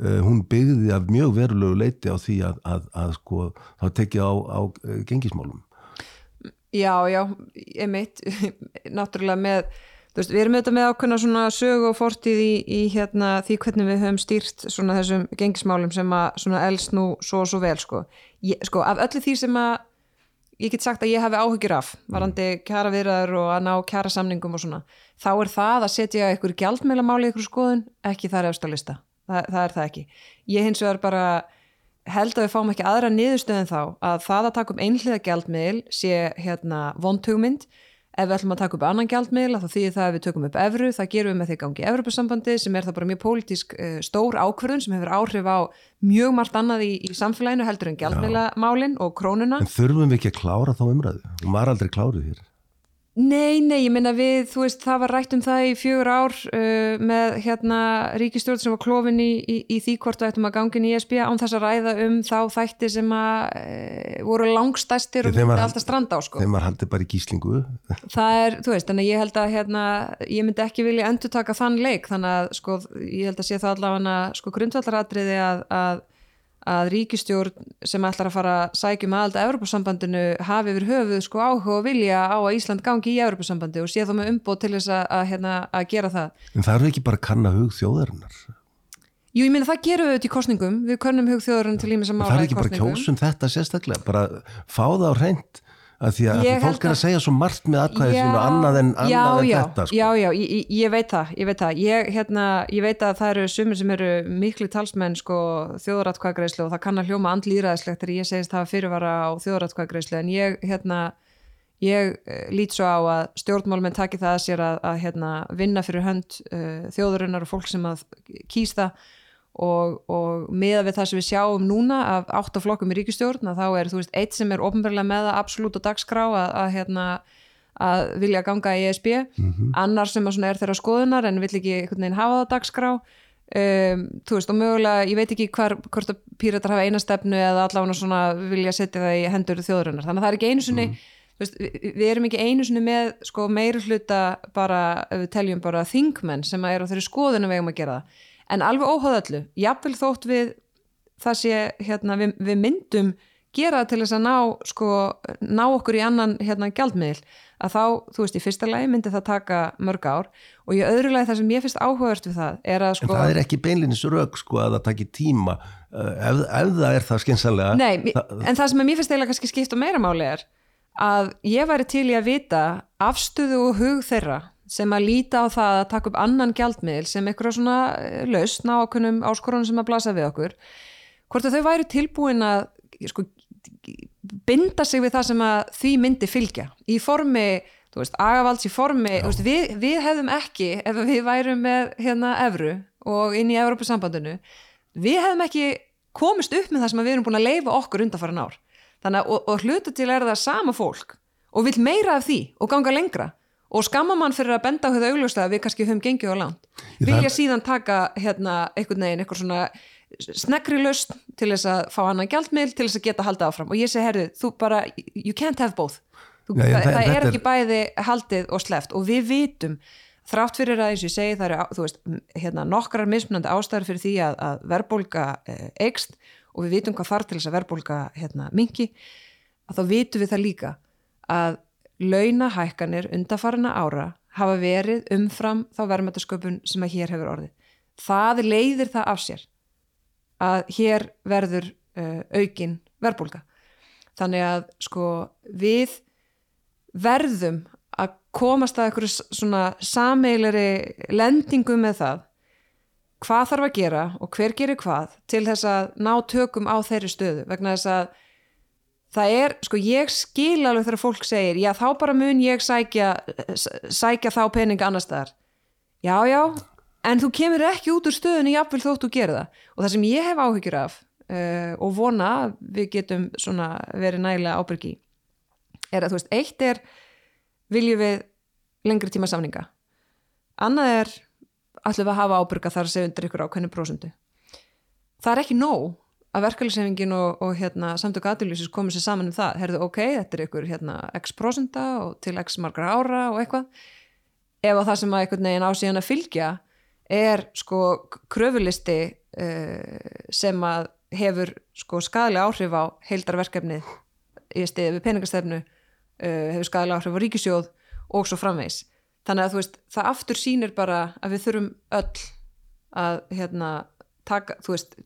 uh, hún byggði af mjög verulegu leiti á því að, að, að sko, þá tekið á, á uh, gengismálum. Já, já, emitt, náttúrulega með, þú veist, við erum auðvitað með ákveðna svona sögu og fortíð í, í hérna því hvernig við höfum stýrt svona þessum gengismálum sem að svona elst nú svo og svo vel, sko. Ég, sko, af öllu því sem að ég get sagt að ég hafi áhyggjur af, varandi kjara viðræður og að ná kjara samningum og svona, þá er það að setja ykkur gjaldmeilamáli í ykkur skoðun, ekki það er eftir að lista. Það, það er það ekki. Ég hins vegar bara held að við fáum ekki aðra niðurstöðin þá að það að taka upp einhliða gjaldmiðl sé hérna vondhugmynd ef við ætlum að taka upp annan gjaldmiðl þá þýðir það að við tökum upp evru, það gerum við með því gangi Evropasambandi sem er það bara mjög pólitísk uh, stór ákvörðun sem hefur áhrif á mjög margt annað í, í samfélaginu heldur en gjaldmiðlamálin og krónuna En þurfum við ekki að klára þá umræðu? Hún var aldrei klárið hér. Nei, nei, ég minna við, þú veist, það var rætt um það í fjögur ár uh, með hérna ríkistjórn sem var klofin í, í, í því hvort við ættum að gangin í ESB án þess að ræða um þá þætti sem að uh, voru langstæstir og myndi alltaf stranda á sko. Þeim var haldið bara í gíslingu. Það er, þú veist, þannig ég held að hérna, ég myndi ekki vilja endur taka þann leik þannig að sko, ég held að sé það allavega sko grundvallaratriði að, að að ríkistjórn sem ætlar að fara að sækjum aðald að Evropasambandinu hafi yfir höfuð sko áhuga og vilja á að Ísland gangi í Evropasambandi og sé þá með umbóð til þess að, að, hérna, að gera það. En það eru ekki bara að kanna hug þjóðarinnar. Jú, ég meina það gerum við þetta í kostningum, við könnum hugþjóðurinn til ímins að Það mála er í ekki bara kostningum. kjósum þetta sérstaklega, bara fá það á reynd að því að, að fólk er að að- segja svo margt með atkvæði sínu annað en, annað já, en já, þetta sko. já, já, ég, ég- veit það ég veit það, ég, hérna, ég veit að það eru sumir sem eru miklu talsmenn sko, þjóðratkvæðgreislu og það kann að hljóma andlýraðislegt þegar ég segist hafa fyrirvara á þjóðratkvæðgreislu en ég, hérna ég uh, lít svo á að stjórnmálmenn taki það að sér að, að hérna, vinna fyrir hönd uh, þjóðurinnar og fólk sem að kýs það og, og miða við það sem við sjáum núna af átta flokkum í ríkistjórn að þá er þú veist eitt sem er ofnbærlega með það absolutt á dagskrá að, að, hérna, að vilja ganga í ESB annar sem að svona er þeirra skoðunar en vill ekki hafa það dagskrá. Um, þú veist og mögulega ég veit ekki hvar, hvort að píratar hafa eina stefnu eða allavega svona vilja setja það í hendur þjóðurinnar þannig að það er ekki einu sinni þú veist, við, við erum ekki einu sinni með sko meiri hluta bara, við teljum bara þingmenn sem að eru á þeirri skoðun að við eigum að gera það en alveg óháð öllu, jafnvel þótt við það sé, hérna, við, við myndum gera til þess að ná sko, ná okkur í annan hérna gjaldmiðl að þá, þú veist, í fyrsta lagi myndi það taka mörg ár og í öðru lagi það sem ég finnst áhugavert við það er að en sko það er ekki beinlinis rök sko að það taki tíma uh, ef, ef það er það skynsanlega Nei, það, en það sem mér finnst eiginlega kannski skipt og meira máli er að ég væri til í að vita afstöðu og hug þeirra sem að líta á það að taka upp annan gjaldmiðl sem eitthvað svona eh, lausn á okkunum áskorunum sem að blasa við okkur hvort að þau væri tilbúin að sko, binda sig við það sem að því myndi fylgja í formi, þú veist, agavalds í formi veist, við, við hefðum ekki ef við værum með hérna evru og inn í Evropasambandinu við hefðum ekki komist upp með það sem við erum búin að leifa okkur undanfæran ár. Þannig að, og, og hluta til er það sama fólk og vill meira af því og ganga lengra og skamma mann fyrir að benda á þetta augljóslega við kannski höfum gengið á land vilja þarf- síðan taka hérna einhvern veginn, eitthvað svona snegri löst til þess að fá annan gjaldmiðl til þess að geta haldið áfram. Og ég segi, herðu, þú bara, you can't have both. Þú, Nei, það, það- það er er- ekki bæði haldið og sleft og við vitum þrátt fyrir að eins og ég segi það eru hérna, nokkrar mismunandi ástæður fyrir því að, að verbólga eh, eikst og við vitum hvað þarf til þess að verbólga hérna, minki að þá vitum við það líka að launahækkanir undarfarina ára hafa verið umfram þá verðmættasköpun sem að hér hefur orðið. Það leiðir það af sér að hér verður uh, aukin verbulga. Þannig að sko við verðum að komast að s- svona sameileri lendingu með það hvað þarf að gera og hver gerir hvað til þess að ná tökum á þeirri stöðu vegna þess að það er, sko ég skil alveg þegar fólk segir, já þá bara mun ég sækja, sækja þá peninga annar staðar. Já, já, en þú kemur ekki út úr stöðunni jafnvel þótt þú gerir það. Og það sem ég hef áhyggjur af uh, og vona við getum svona verið nægilega ábyrgi er að þú veist, eitt er viljum við lengri tíma samninga. Annað er ætlum við að hafa ábyrga þar að segja undir ykkur ákveðinu prósundu. Það er ekki nóg að verkefælisefingin og, og hérna, samtök aðlýsis komið sér saman um það, herðu ok, þetta er ykkur hérna, x prosenta og til x margra ára og eitthvað. Ef að það sem að einhvern veginn á síðan að fylgja er sko kröfulisti uh, sem að hefur sko skadalega áhrif á heildarverkefnið í stiði við peningastefnu uh, hefur skadalega áhrif á ríkisjóð og svo framvegs þannig að þú veist, það aftur sýnir bara að við þurfum öll að hérna taka, þú veist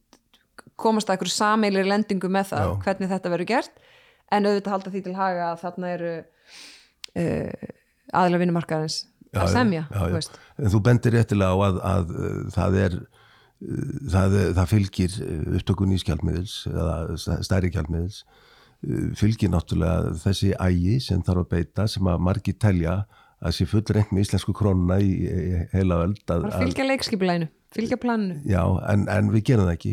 komast að einhverju sameilir lendingu með það Já. hvernig þetta verður gert. En auðvitað halda því til haga að þarna eru uh, aðlega vinnumarkaðins Já, að semja já, já. En þú bendir réttilega á að, að uh, það er uh, það, það fylgir upptökun í skjaldmiðils eða stærri skjaldmiðils uh, fylgir náttúrulega þessi ægi sem þarf að beita sem að margi telja að sé full reynd með íslensku krónuna í, í heila öld að, fylgja leikskipulænu, fylgja planinu. Já, en, en við gerum það ekki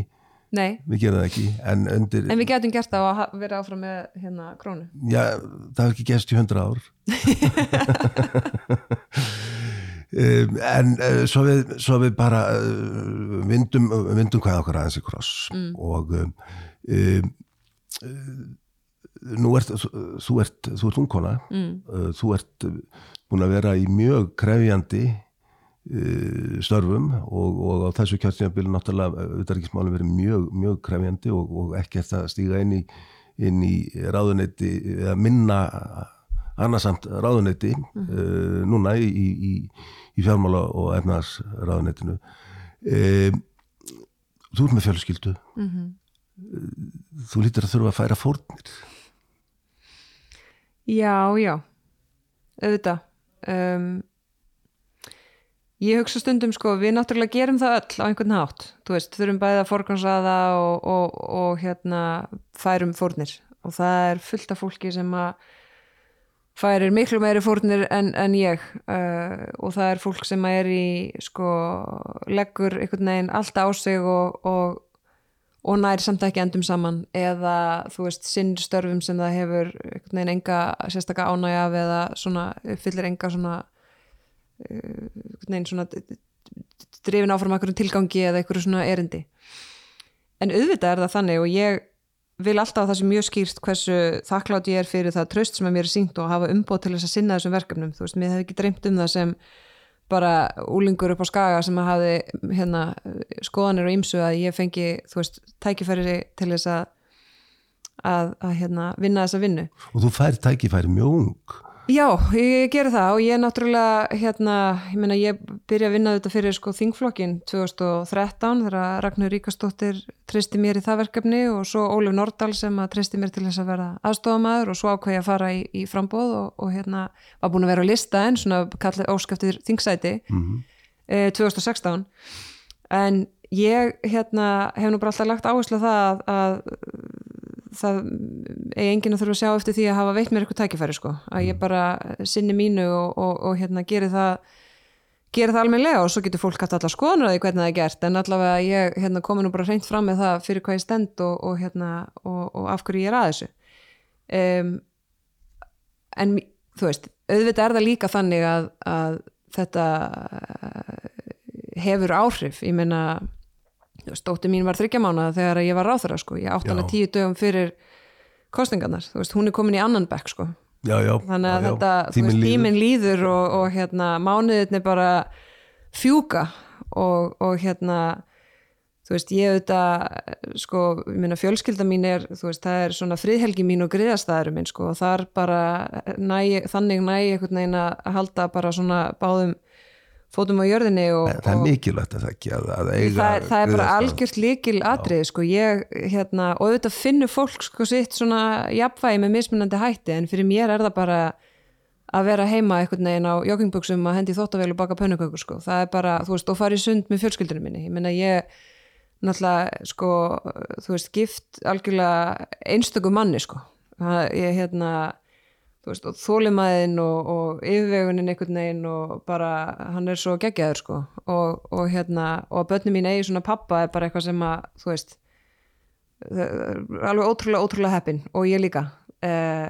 nei, við gerum það ekki en undir, en við getum gert það að vera áfram með hérna krónu já, það hefur ekki gerst í hundra ár um, en uh, svo, við, svo við bara uh, vindum, vindum hvað okkur aðeins í kross Mm. og um, um, uh, nú ert þú, ert, þú ert ungkona mm. þú ert búin að vera í mjög krefjandi störfum og, og á þessu kjörstjafnbílu náttúrulega auðvitaðrikismálum verið mjög, mjög krefjandi og, og ekki eftir að stíga inn í, inn í ráðuneyti eða minna annarsamt ráðuneyti uh, núna í, í, í, í fjármála og efnars ráðuneytinu um, þú ert með fjölskyldu. Mm þú lítur að þurfa að færa fórnir. Já, já, auðvitað. Um, ég hugsa stundum sko, við náttúrulega gerum það öll á einhvern hátt. Þú veist, þurfum bæðið að forgansaða og, og, og hérna færum fórnir. Og það er fullt af fólki sem að færir miklu meiri fórnir en, en ég. Uh, og það er fólk sem er í sko, leggur einhvern veginn allt á sig og, og og nær samt ekki endum saman. Eða þú veist sinn störfum sem það hefur einhvern veginn enga sérstakka ánægja eða svona fyllir enga svona veginn svona drifin áfram einhverjum tilgangi eða einhverju svona erindi. En auðvitað er það þannig og ég vil alltaf að það sé mjög skýrst hversu þakklátt ég er fyrir það tröst sem að mér er syngt og hafa umbót til þess að sinna þessum verkefnum. Þú veist, mér hef ekki dreymt um það sem bara úlingur upp á skaga sem að hafi hérna, skoðanir og ímsu að ég fengi, þú veist, tækifæri til þess að að, að hérna, vinna þessa vinnu. Og þú fær tækifæri mjög ung Já, ég ger það og ég er náttúrulega hérna, ég meina ég byrja að vinna þetta fyrir sko þingflokkin 2013 þegar Ragnar Ríkastóttir tristi mér í það verkefni og svo Ólef Nordal sem að tristi mér til þess að vera aðstofamæður og svo ákveði að fara í, í frambóð og, og hérna var búin að vera á lista en svona kallið óskæftir þingsæti mm -hmm. eh, 2016 en ég hérna hef nú bara alltaf lagt áherslu það að, að það er enginn að þurfa að sjá eftir því að hafa veitt mér eitthvað tækifæri sko. Að ég bara sinni mínu og, og, og hérna gerir það gerir það almenlega og svo getur fólk hatt allar skoðanur að því hvernig það er gert. En allavega ég hérna, komi nú bara reynd fram með það fyrir hvað ég stend og, og hérna og af hverju ég er að þessu. Um, en þú veist auðvitað er það líka þannig að, að þetta hefur áhrif. Ég meina stótti mín var þryggjamána þegar ég var ráþara sko, ég átt hana tíu dögum fyrir kostingarnar, þú veist, hún er komin í annan bekk sko, já, já, þannig að já, þetta tíminn veist, líður. líður og, og hérna mánuðinni bara fjúka og, og hérna þú veist, ég auðvitað sko, ég meina fjölskylda mín er þú veist, það er svona friðhelgi mín og griðastæður minn sko, og þar bara næ, þannig næ einhvern veginn að halda bara svona báðum fótum á jörðinni og, það er og mikilvægt að það ekki að, að eiga það, er- það er bara algjört líkil atrið sko, ég, hérna, og auðvitað finnur fólk sko sitt svona jafnvægi með mismunandi hætti, en fyrir mér er það bara að vera heima einhvern veginn á joggingbuxum að hendi þóttavél og baka pönnukökur sko, það er bara, þú veist, og fara í sund með fjölskyldunum minni, ég meina ég náttúrulega, sko þú veist, gift algjörlega einstöku manni, sko. Það, ég, hérna, veist, og þólimaðin og, og yfirvegunin einhvern veginn og bara, hann er svo geggjaður sko. Og, og hérna, og að börnum mín eigi svona pappa er bara eitthvað sem að, þú veist alveg ótrúlega, ótrúlega heppin. Og ég líka. Eh,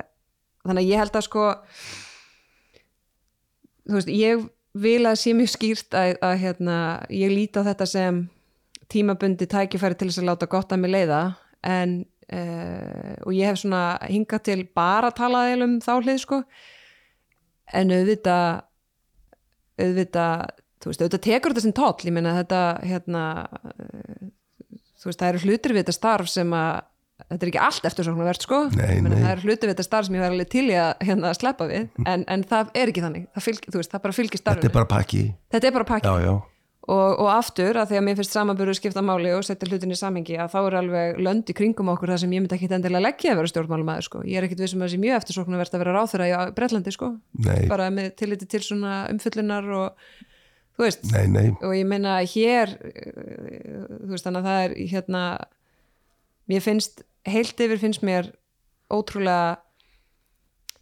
þannig að ég held að sko þú veist, ég vil að sé mjög skýrt að, að hérna, ég líti á þetta sem tímabundi tækifæri til þess að láta gott að mig leiða. En uh, og ég hef svona hingað til bara að tala þeil um þá hlið sko. En auðvitað auðvitað, þú veist, auðvitað tekur þetta sem toll, ég meina þetta hérna uh, þú veist, það eru hlutir við þetta starf sem að þetta er ekki allt eftir svona verðt sko Nei, nei. það eru hlutir við þetta starf sem ég var alveg til að hérna, sleppa við, en, en það er ekki þannig. Það, fylg, þú veist, það bara fylgir starfinu. Þetta er bara pakki. Þetta er bara pakki. Já, já, og, og aftur að því að mér finnst samanbyrðu skipta máli og setja hlutin í samingi að þá er alveg lönd í kringum okkur það sem ég myndi ekki endilega leggja að vera stjórnmálumæður sko. ég er ekkit vissum að það sé mjög eftirsóknu verðt að vera ráþurra í Bretlandi sko. nei, bara með tilliti til svona umfyllunar og þú veist nei, nei og ég meina hér uh, þú veist þannig að það er hérna mér finnst, heilt yfir finnst mér ótrúlega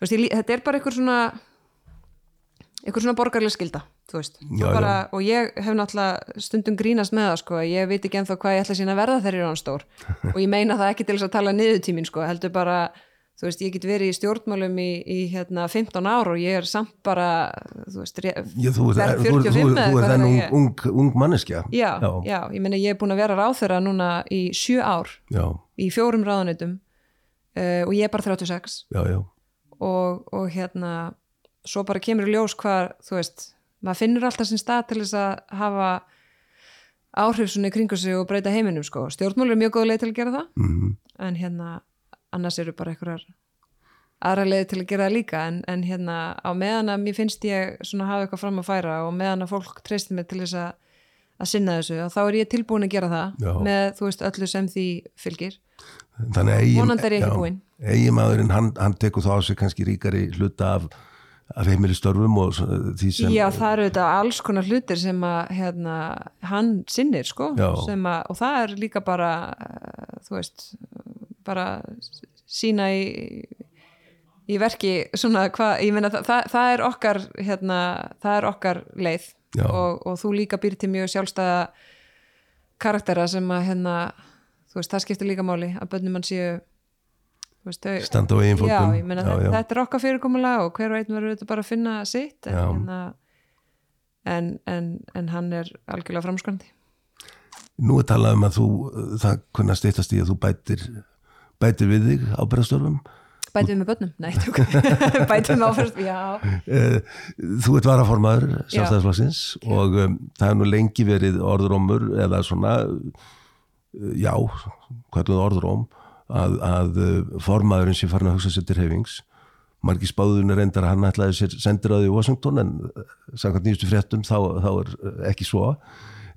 veist, ég, þetta er bara einhver svona einhver svona borgarlega skilda veist, Já, bara, og ég hef náttúrulega stundum grínast með það sko, ég veit ekki ennþá hvað ég ætla sína að verða þegar ég er hann stór. Og ég meina það ekki til þess að tala niður tímin sko, heldur bara þú veist, ég get verið í stjórnmálum í, í hérna 15 ár og ég er samt bara þú veist, verð þú, þú, 45 þú, er er ung, ung, manneskja. Já, já, já, ég meina ég er búin að vera ráþurra núna í sjö ár. Já, í fjórum ráðunitum uh, og ég er bara 36 já, já. og, og hérna svo bara kemur í ljós hvað þú veist, maður finnur alltaf sinn stað til þess að hafa áhrif svona í kringu sig og breyta heiminum sko. stjórnmál er mjög góð leið til að gera það Mm en hérna annars eru bara einhverjar aðra leið til að gera það líka. En, en hérna á meðan að mér finnst ég svona hafa eitthvað fram að færa og meðan að fólk treystir mig til þess að að sinna þessu og þá er ég tilbúin að gera það Já. með, þú veist, öllu sem því fylgir. Þannig að eigin, eiginmaðurinn hann, hann tekur þá á sig kannski ríkari hluta af, af heimilistörfum og því sem Já, það eru þetta alls konar hlutir sem að hérna, hann sinnir sko að, og það er líka bara eh, þú veist bara sína í í verki svona hvað, ég meina það, það, það er okkar hérna, það er okkar leið. Og, og þú líka býr til mjög sjálfstæða karaktera sem að hérna, þú veist, það skiptir líka máli að bönnum mann séu veist, þau standa á Já, ég meina Já, þetta, já. þetta er okkar fyrirkomulega og hver og einn verður þetta bara að finna sitt en, Já. hérna, en, en, en hann er algjörlega framskvæmdi Nú er talað um að þú, það kunna steytast í að þú bætir, bætir við þig ábyrðastörfum. bætum við með bönnum, nei, tjók bætum við áfært, já. Eh, Þú ert varaformaður sjálfstæðisflokksins og um, það er nú lengi verið orðrómur eða svona, uh, já, er orðróm, að, að uh, formaðurinn sé farin að hugsa sér til hefings. Margi spáðun er reyndar að hann ætlaði sér sendir að því Washington en uh, samkvæmt nýjustu fréttum þá, þá er uh, ekki svo.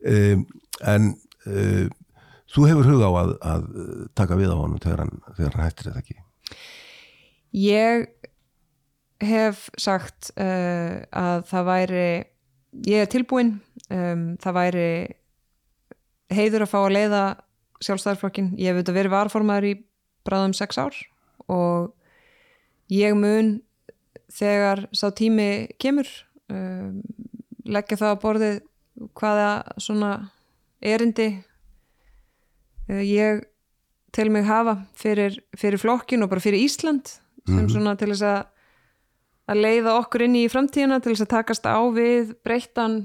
Um, en uh, þú hefur huga á að, að taka við á honum þegar hann, þegar hann hættir þetta ekki. ég hef sagt uh, að það væri ég er tilbúin um, það væri heiður að fá að leiða sjálfstæðarflokkin ég hef auðvitað verið varformaður í bráðum sex ár og ég mun þegar sá tími kemur um, leggja það á borðið hvaða svona erindi uh, ég til mig hafa fyrir, fyrir flokkin og bara fyrir Ísland sem svona til þess að að leiða okkur inn í framtíðina til þess að takast á við breyttan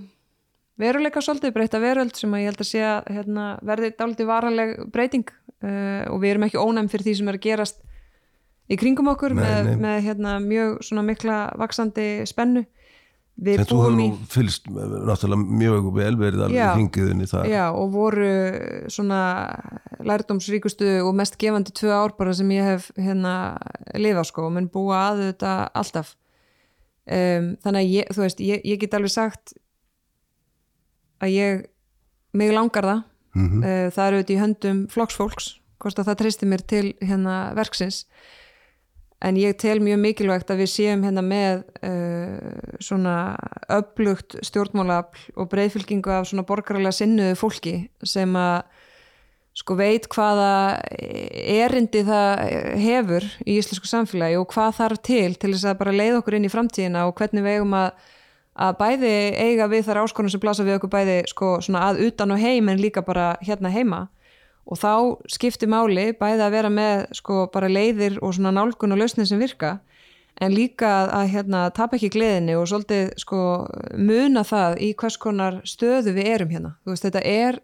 veruleika svolítið, breytta veröld sem að ég held að sé að hérna, verði dálítið varaleg breyting uh, og við erum ekki ónæm fyrir því sem er að gerast í kringum okkur Nei, með, nei. með hérna, mjög svona mikla vaksandi spennu við En þú búum nú fylgst náttúrulega mjög vel verið Já. alveg hingiðinni það. Já, og voru svona lærdómsríkustu og mest gefandi tvö ár bara sem ég hef hérna lifa sko og menn búa að þetta alltaf um, þannig að ég, þú veist, ég, ég get alveg sagt að ég mig langar það Mhm. uh, það eru auðvitað í höndum flokksfólks hvort að það treysti mér til hérna verksins en ég tel mjög mikilvægt að við séum hérna með uh, svona öflugt stjórnmálafl og breyðfylgingu af svona borgaralega sinnuðu fólki sem að sko veit hvaða erindi það hefur í íslensku samfélagi og hvað þarf til til þess að bara leiða okkur inn í framtíðina og hvernig við eigum að, að bæði eiga við þar áskonum sem blasa við okkur bæði sko að utan og heim en líka bara hérna heima. Og þá skiptir máli bæði að vera með sko bara leiðir og nálgun og lausnir sem virka en líka að, hérna tapa ekki gleðinni og svolítið sko muna það í hvers konar stöðu við erum hérna, veist þetta er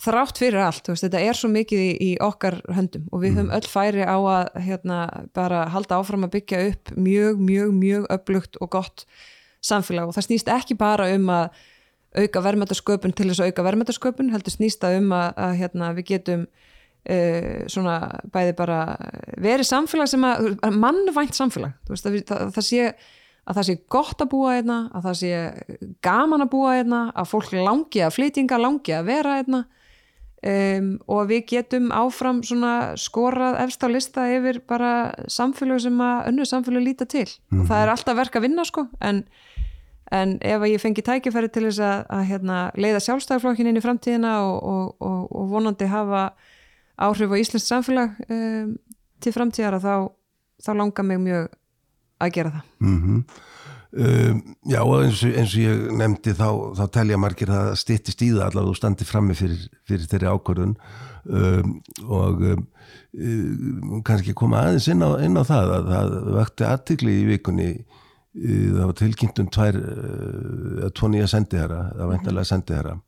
þrátt fyrir allt, veist, þetta er svo mikið í, í okkar höndum og við höfum öll færi á að hérna, bara halda áfram að byggja upp mjög, mjög, mjög öflugt og gott samfélag. Og það snýst ekki bara um að auka verðmættasköpun til þess að auka verðmættasköpun, heldur snýst það um að, að hérna, við getum uh, svona bæði bara verið samfélag sem að, mannvænt samfélag, veist, að við, það, það sé að það sé gott að búa einna, að það sé gaman að búa einna, að fólk langi að flytinga, langi að vera einna um, og við getum áfram skorað efst á lista yfir bara samfélag sem að önnu samfélag líta til. Og það er alltaf verk að vinna sko en, en ef ég fengi tækifæri til þess að, að hérna, leiða sjálfstæðarflokkin inn í framtíðina og, og, og, og vonandi hafa áhrif á Íslands samfélag um, til framtíðara þá, þá langar mig mjög að gera það. Mm um, já og eins og, eins og ég nefndi þá, þá telja margir að það styttist í það allavega þú standi frammi fyrir, fyrir þeirri ákvörðun. Um, og um, um, kannski koma aðeins inn á, inn á það að það vekti aðtikli í vikunni. Það var tilkynnt um tvær uh, tvo nýja sendiherra það var eintalega sendiherra.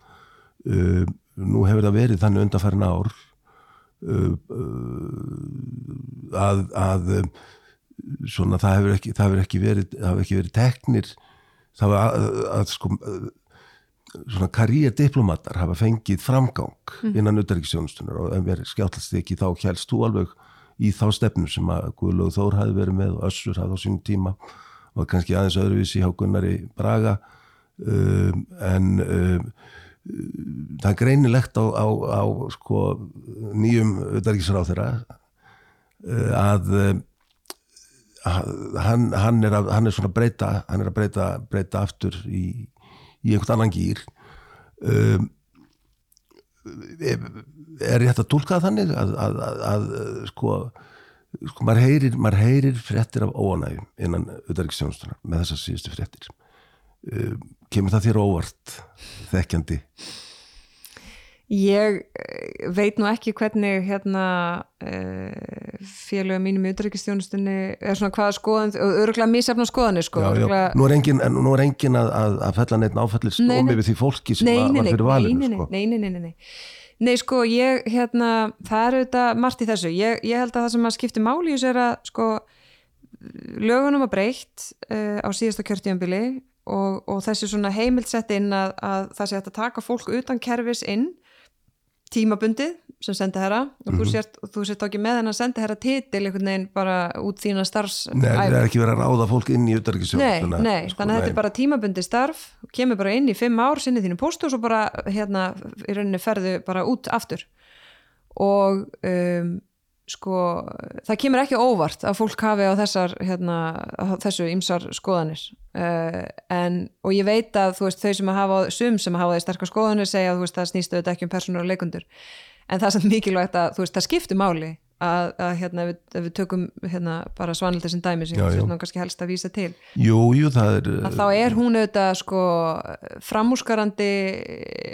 Um, nú hefur það verið þannig undanfærin ár uh, að, að um, svona það hefur ekki, það hefur ekki verið það hefur ekki verið teknir. Það var að, að sko svona karrierdiplomatar hafa fengið framgang innan utarriksjónustunar og ef verið skjáttlast ekki þá helst þú alveg í þá stefnu sem að Guðlaug Þór hafi verið með og Össur hafi á sínum tíma og kannski aðeins öðruvísi hjá Gunnari Braga. Um, en um, það er greinilegt á, á, á sko, nýjum auðarikisráð þeirra að hann, hann, er að, hann er svona að breyta hann er að breyta, breyta aftur í, í einhvern annan gýr um, er rétt að tólka þannig að, að, að sko, sko maður heyrir, heyrir fréttir af óanægum innan auðarikisjónstunar með þessar síðustu fréttir. Um, kemur það þér óvart þekkjandi Ég eh, veit nú ekki hvernig hérna uh, félögum mínum í utryggjastjónustunni er svona hvaða skoðan öruglega mísafna skoðanir sko já, já. Öruglega... Nú er engin, nú er engin að, að, að fella neitt áfallir skómi við því fólki sem nei, nei, var fyrir valinu nei, sko. nei, nei, nei, nei Nei sko ég hérna það er auðvitað margt í þessu ég, ég held að það sem að skipti máli í þessu er að sko lögunum var breytt uh, á síðasta kjörtíðanbili og, og þessi svona heimild sett inn að, að það sé að taka fólk utan kerfis inn tímabundið sem sendiherra og mm -hmm. þú sért, þú sért ekki með hennar sendiherra titil einhvern veginn bara út þína starfs Nei, það er ekki verið að ráða fólk inn í utarikisjón Nei, nei, sko, þannig að þetta er bara tímabundið starf kemur bara inn í fimm ár sinni þínu postu og svo bara hérna í rauninni ferðu bara út aftur. Og um, sko það kemur ekki óvart að fólk hafi á þessar hérna, á þessu ymsar skoðanir. Uh, en, og ég veit að þú veist þau sem hafa, sum sem hafa því sterkar skoðanir segja að þú veist það snýstu þetta ekki um persónur og leikundur en það er samt mikilvægt að þú veist það skiptir máli að, að hérna við, við tökum hérna bara svanildi sem dæmi sem svona kannski helst að vísa til Jú, jú, er að þá er hún auðvitað sko framúskarandi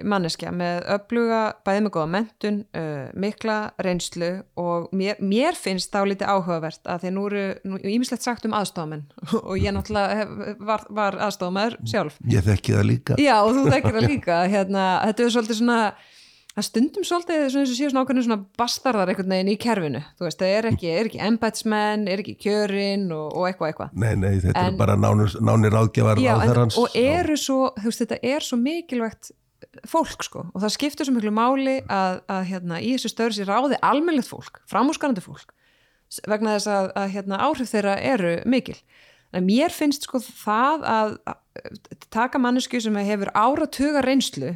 manneskja með öfluga, bæði með góða mentun, uh, mikla reynslu og mér, mér finnst þá liti áhugavert að því nú eru ímislegt sagt um aðstofamenn og ég náttúrulega hef, var, var aðstofamæður sjálf. Ég þekki það líka Já og þú þekkir það líka hérna, þetta er svolítið svona það stundum svolítið eins og séu svona ákveðinu svona bastarðar einhvern veginn í kerfinu. Þú veist, það er ekki, er ekki embætsmenn er ekki kjörin og, og eitthvað eitthvað. Nei, nei, þetta En- er bara nánir, nánir ráðgjafar Já, en, og eru svo, þú veist, þetta er svo mikilvægt fólk sko. Og það skiptir svo miklu máli að, að hérna, í þessu stöður sér ráði almennilegt fólk, framúskarandi fólk vegna þess að, að hérna, áhrif þeirra eru mikil. En mér finnst sko það að, að taka mannesku sem hefur áratuga reynslu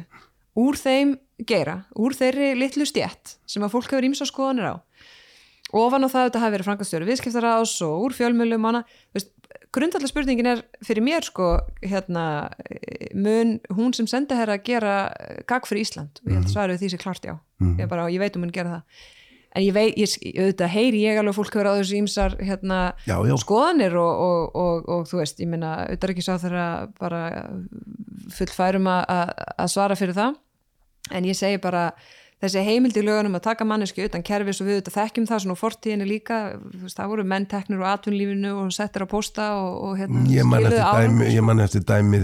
úr þeim geira, úr þeirri litlu stjætt sem að fólk hefur ímsa skoðanir á. Ofan á það að þetta hafi verið frankastjóri viðskiptaráðs og úr fjölmjölum hana, grundallar spurningin er fyrir mér sko hérna, mun hún sem sendi hér að gera gagg fyrir Ísland? Og ég held að svarið við því sé klart já. Ég, bara, ég veit um hún gera það. En ég veit, ég, auðvitað heyri ég alveg að fólk hefur á þessu ímsar hérna, Já, já. skoðanir og, og, og, og þú veist, ég minna auðvitað ekki sá þeirra bara fullfærum að- að að svara fyrir það en ég segi bara þessi heimild í lögunum að taka manneski utan kerfis og við auðvitað þekkjum það svona á fortíðinni líka veist, það voru menn teknir úr atvinnlífinu og settir á posta og, og hérna Ég man eftir dæmi, sko. ég man eftir dæmi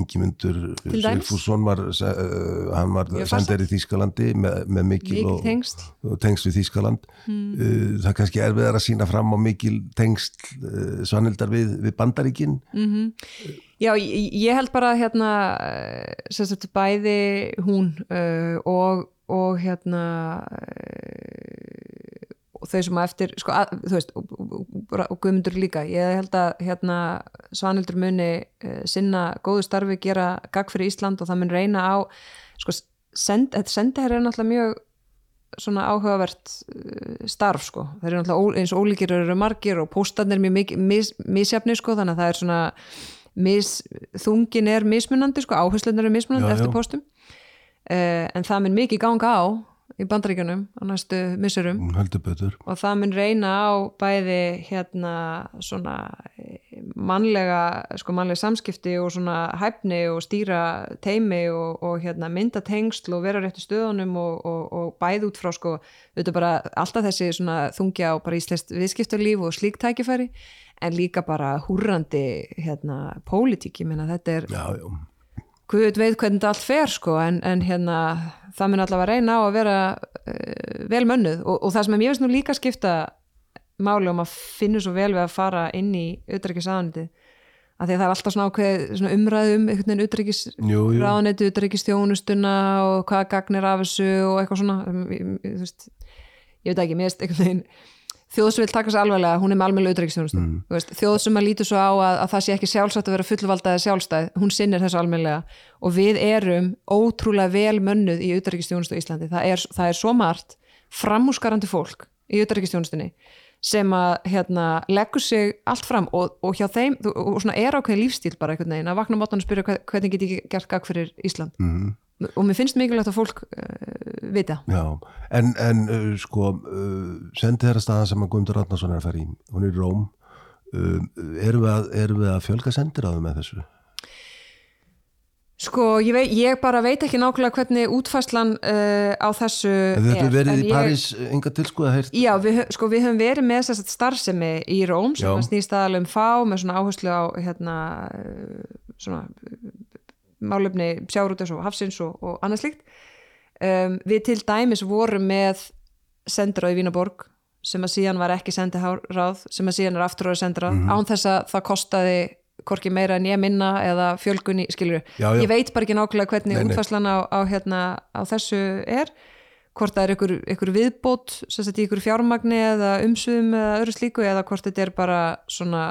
Ingimundur Til dæmis? Sigfússon var, uh, hann var sendir í Þýskalandi með, með mikil Mikil og, tengsl. og tengsl við Þýskaland uh, það er kannski erfiðar að sína fram á mikil tengsl uh, svanildar við, við Bandaríkin Mm. Já, ég, held bara hérna eh, sagt bæði hún uh, og, og hérna uh, þau sem að eftir sko, að, þú veist, og, og, og, Guðmundur líka, ég held að hérna Svanildur muni uh, sinna góðu starfi, gera gagg fyrir Ísland og það mun reyna á sko, send, þetta sendiherr er náttúrulega mjög svona áhugavert starf sko, það eru náttúrulega eins og ólíkir eru margir og póstarnir mjög misjafni sko, þannig að það er svona mis, þungin er mismunandi sko, áherslunar er mismunandi Já, eftir já. póstum. Uh, en það mun mikið ganga á í bandaríkjunum á næstu missurum betur. Og það mun reyna á bæði hérna svona eh, mannlega, sko mannlega samskipti og svona hæfni og stýra teimi og, og hérna mynda tengsl og vera á réttu stöðunum og, og, og bæði út frá sko auðvitað bara alltaf þessi svona þungja á bara íslenskt viðskiptarlíf og slík tækifæri en líka bara húrrandi hérna pólitík, ég meina þetta er Já, já, Guð veit hvernig þetta allt fer sko en, en hérna það mun allavega reyna á að vera uh, vel mönnuð. Og, og það sem mér finnst nú líka skipta máli um að finna svo vel við að fara inn í auðrækisraðaniti að því að það er alltaf svona ákveð umræðum einhvern veginn auðrækisraðaniti, auðrækistjónustuna og hvaða gagnir af þessu og eitthvað svona. Um, ég, ég, þú veist, ég veit ekki, mér finnst einhvern veginn þjóð sem vil taka sér alveglega, hún er með alveg auðrækstjónustu mm. þjóð sem að lítur svo á að, að það sé ekki sjálfsagt að vera fullvaldaði sjálfstæð hún sinnir þessu alveglega og við erum ótrúlega vel mönnuð í auðrækstjónustu í Íslandi, það er, það er svo margt framúsgarandi fólk í auðrækstjónustunni sem að hérna, leggur sig allt fram. Og, og hjá þeim, og svona er ákveðin lífstíl bara einhvern veginn, að vakna mótan og spyrja hvernig get ég gert gagg fyrir Ísland. Mm og mér finnst mikilvægt að fólk uh, vita Já, en, en uh, sko uh, sendi þeirra staða sem að Guðmundur Ratnarsson er að fara í, hún er í Róm erum við, að, erum við að fjölga sendir á þau með þessu? Sko, ég, veit, ég bara veit ekki nákvæmlega hvernig útfæslan á þessu er. Þetta verið í París enga til sko að heyrta? Já, við, sko við höfum verið með þess að starfsemi í Róm sem snýst aðalum fá með svona áherslu á hérna svona málefni sjárútes og hafsins og, og annað slikt um, við til dæmis vorum með sendiráð í Vínaborg sem að síðan var ekki sendiráð sem að síðan er afturráð sendiráð mm -hmm. án þess að það kostaði korki meira en ég minna eða fjölgunni, skilur ég veit bara ekki nákvæmlega hvernig útfæslan á, á, hérna, á þessu er hvort það er ykkur, ykkur viðbót í ykkur fjármagni eða umsum eða öðru slíku eða hvort þetta er bara svona,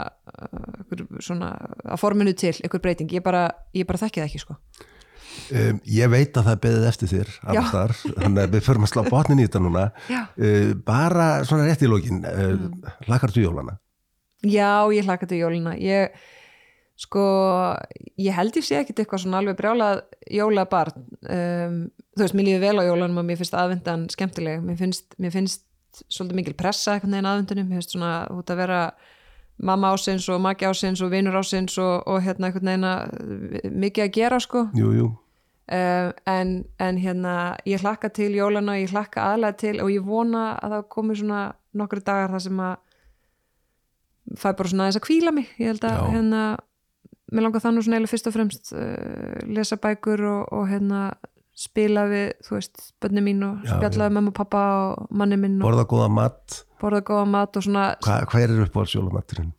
ykkur, svona að forminu til ykkur breyting. Ég bara, ég bara þekki það ekki sko. Um, Ég veit að það beðið eftir þér þar, þannig að við förum að slá botnin í þetta núna. Uh, bara svona rétt í lókin uh, mm. hlakar þú jólana? Já, ég hlakar þú jólana. Ég sko, ég held ég sé ekkit eitthvað svona alveg brjálað jólabarn. Um, þú veist, mér lífi vel á jólanum og mér finnst aðvendan skemmtileg. Mér finnst, mér finnst svolítið mikil pressa eitthvað neginn aðvendunum, mér finnst svona út að vera mamma ásins og maki ásins og vinur ásins og, og hérna eitthvað neginn mikið að gera sko. Jú, jú. Uh, en, en hérna ég hlakka til jólana, ég hlakka aðlega til og ég vona að það komi svona nokkru dagar þar sem að fæ bara svona þess að kvíla mig. Ég held að Já. hérna mér langar þannig svona eða fyrst og fremst uh, lesa bækur og, og hérna spila við, þú veist, bönni mín og spjallaði með mamma og pappa og manni minn Borða góða mat Borða góða mat og svona Hva, Hvað er upp á sjólumaturinn?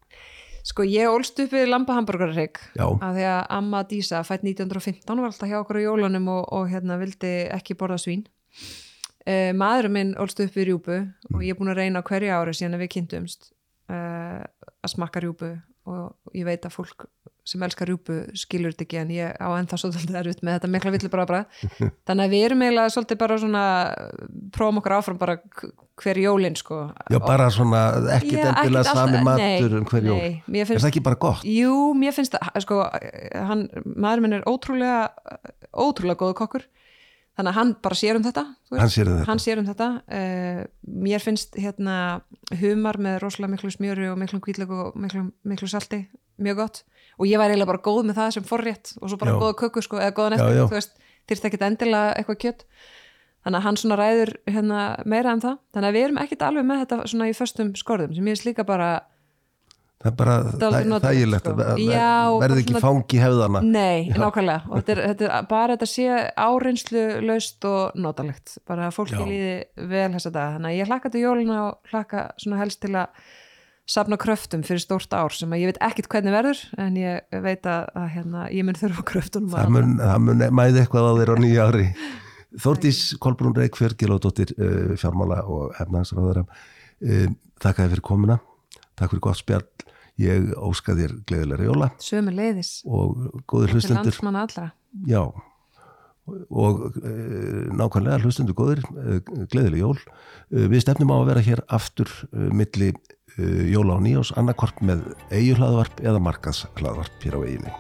Sko ég ólst upp við Lamba Hamburgerrygg að því að Amma Dísa fætt 1915 var alltaf hjá okkur á jólunum og, og hérna vildi ekki borða svín uh, Maðurum minn ólst upp við Rjúbu mm. og ég er búin að reyna hverja ári síðan við kynntumst uh, að smakka Rjúbu og ég veit að fólk sem elskar rjúpu skilur þetta ekki en ég á ennþá svolítið erfitt með þetta mikla villu bara þannig að við erum eiginlega svolítið bara svona prófum okkar áfram bara hver jólinn sko. Já bara svona ekkit endilega sami matur um hver jól, er það ekki bara gott? Jú, mér finnst það, sko hann, maður minn er ótrúlega ótrúlega góðu kokkur. Þannig að hann bara sér um þetta hann sér um þetta, sér um þetta. Uh, mér finnst hérna humar með rosalega miklu smjöru og miklu kvíðlegu og miklu, miklu salti mjög gott og ég var eiginlega bara góð með það sem forrétt og svo bara já. góða köku sko, eða góða nestur, þú veist, þýrst ekki endilega eitthvað kjött þannig að hann svona ræður hérna, meira en það. Þannig að við erum ekkit alveg með þetta svona í föstum skorðum sem ég veist líka bara það er bara þægilegt sko. verði ekki fangi hefðana. Nei, nákvæmlega. Og þetta er, þetta er bara þetta sé áreinslu laust og notalegt. Bara fólki líði vel þess að það þannig að ég hlakka til jóluna og hlakka svona helst til að sapna kröftum fyrir stórt ár sem að ég veit ekkit hvernig verður en ég veit að, að hérna, ég mun þurfa kröftunum það mun, mun mæði eitthvað á þér á nýja ári. Þórtís Kolbrún Reykjörg Gilódóttir uh, fjármála og hefnaðansraðara uh, Takk að þið fyrir komuna. Takk fyrir gott spjall. Ég óska þér gleðilega jóla. Sömu leiðis og góður hlustendur. Já. Og e, nákvæmlega hlustendur góður e, gleðilega jól. Við stefnum á að vera hér aftur milli jóla og nýjós annarkort með eigu hlaðvarp eða markaðs hlaðvarp hér á eiginni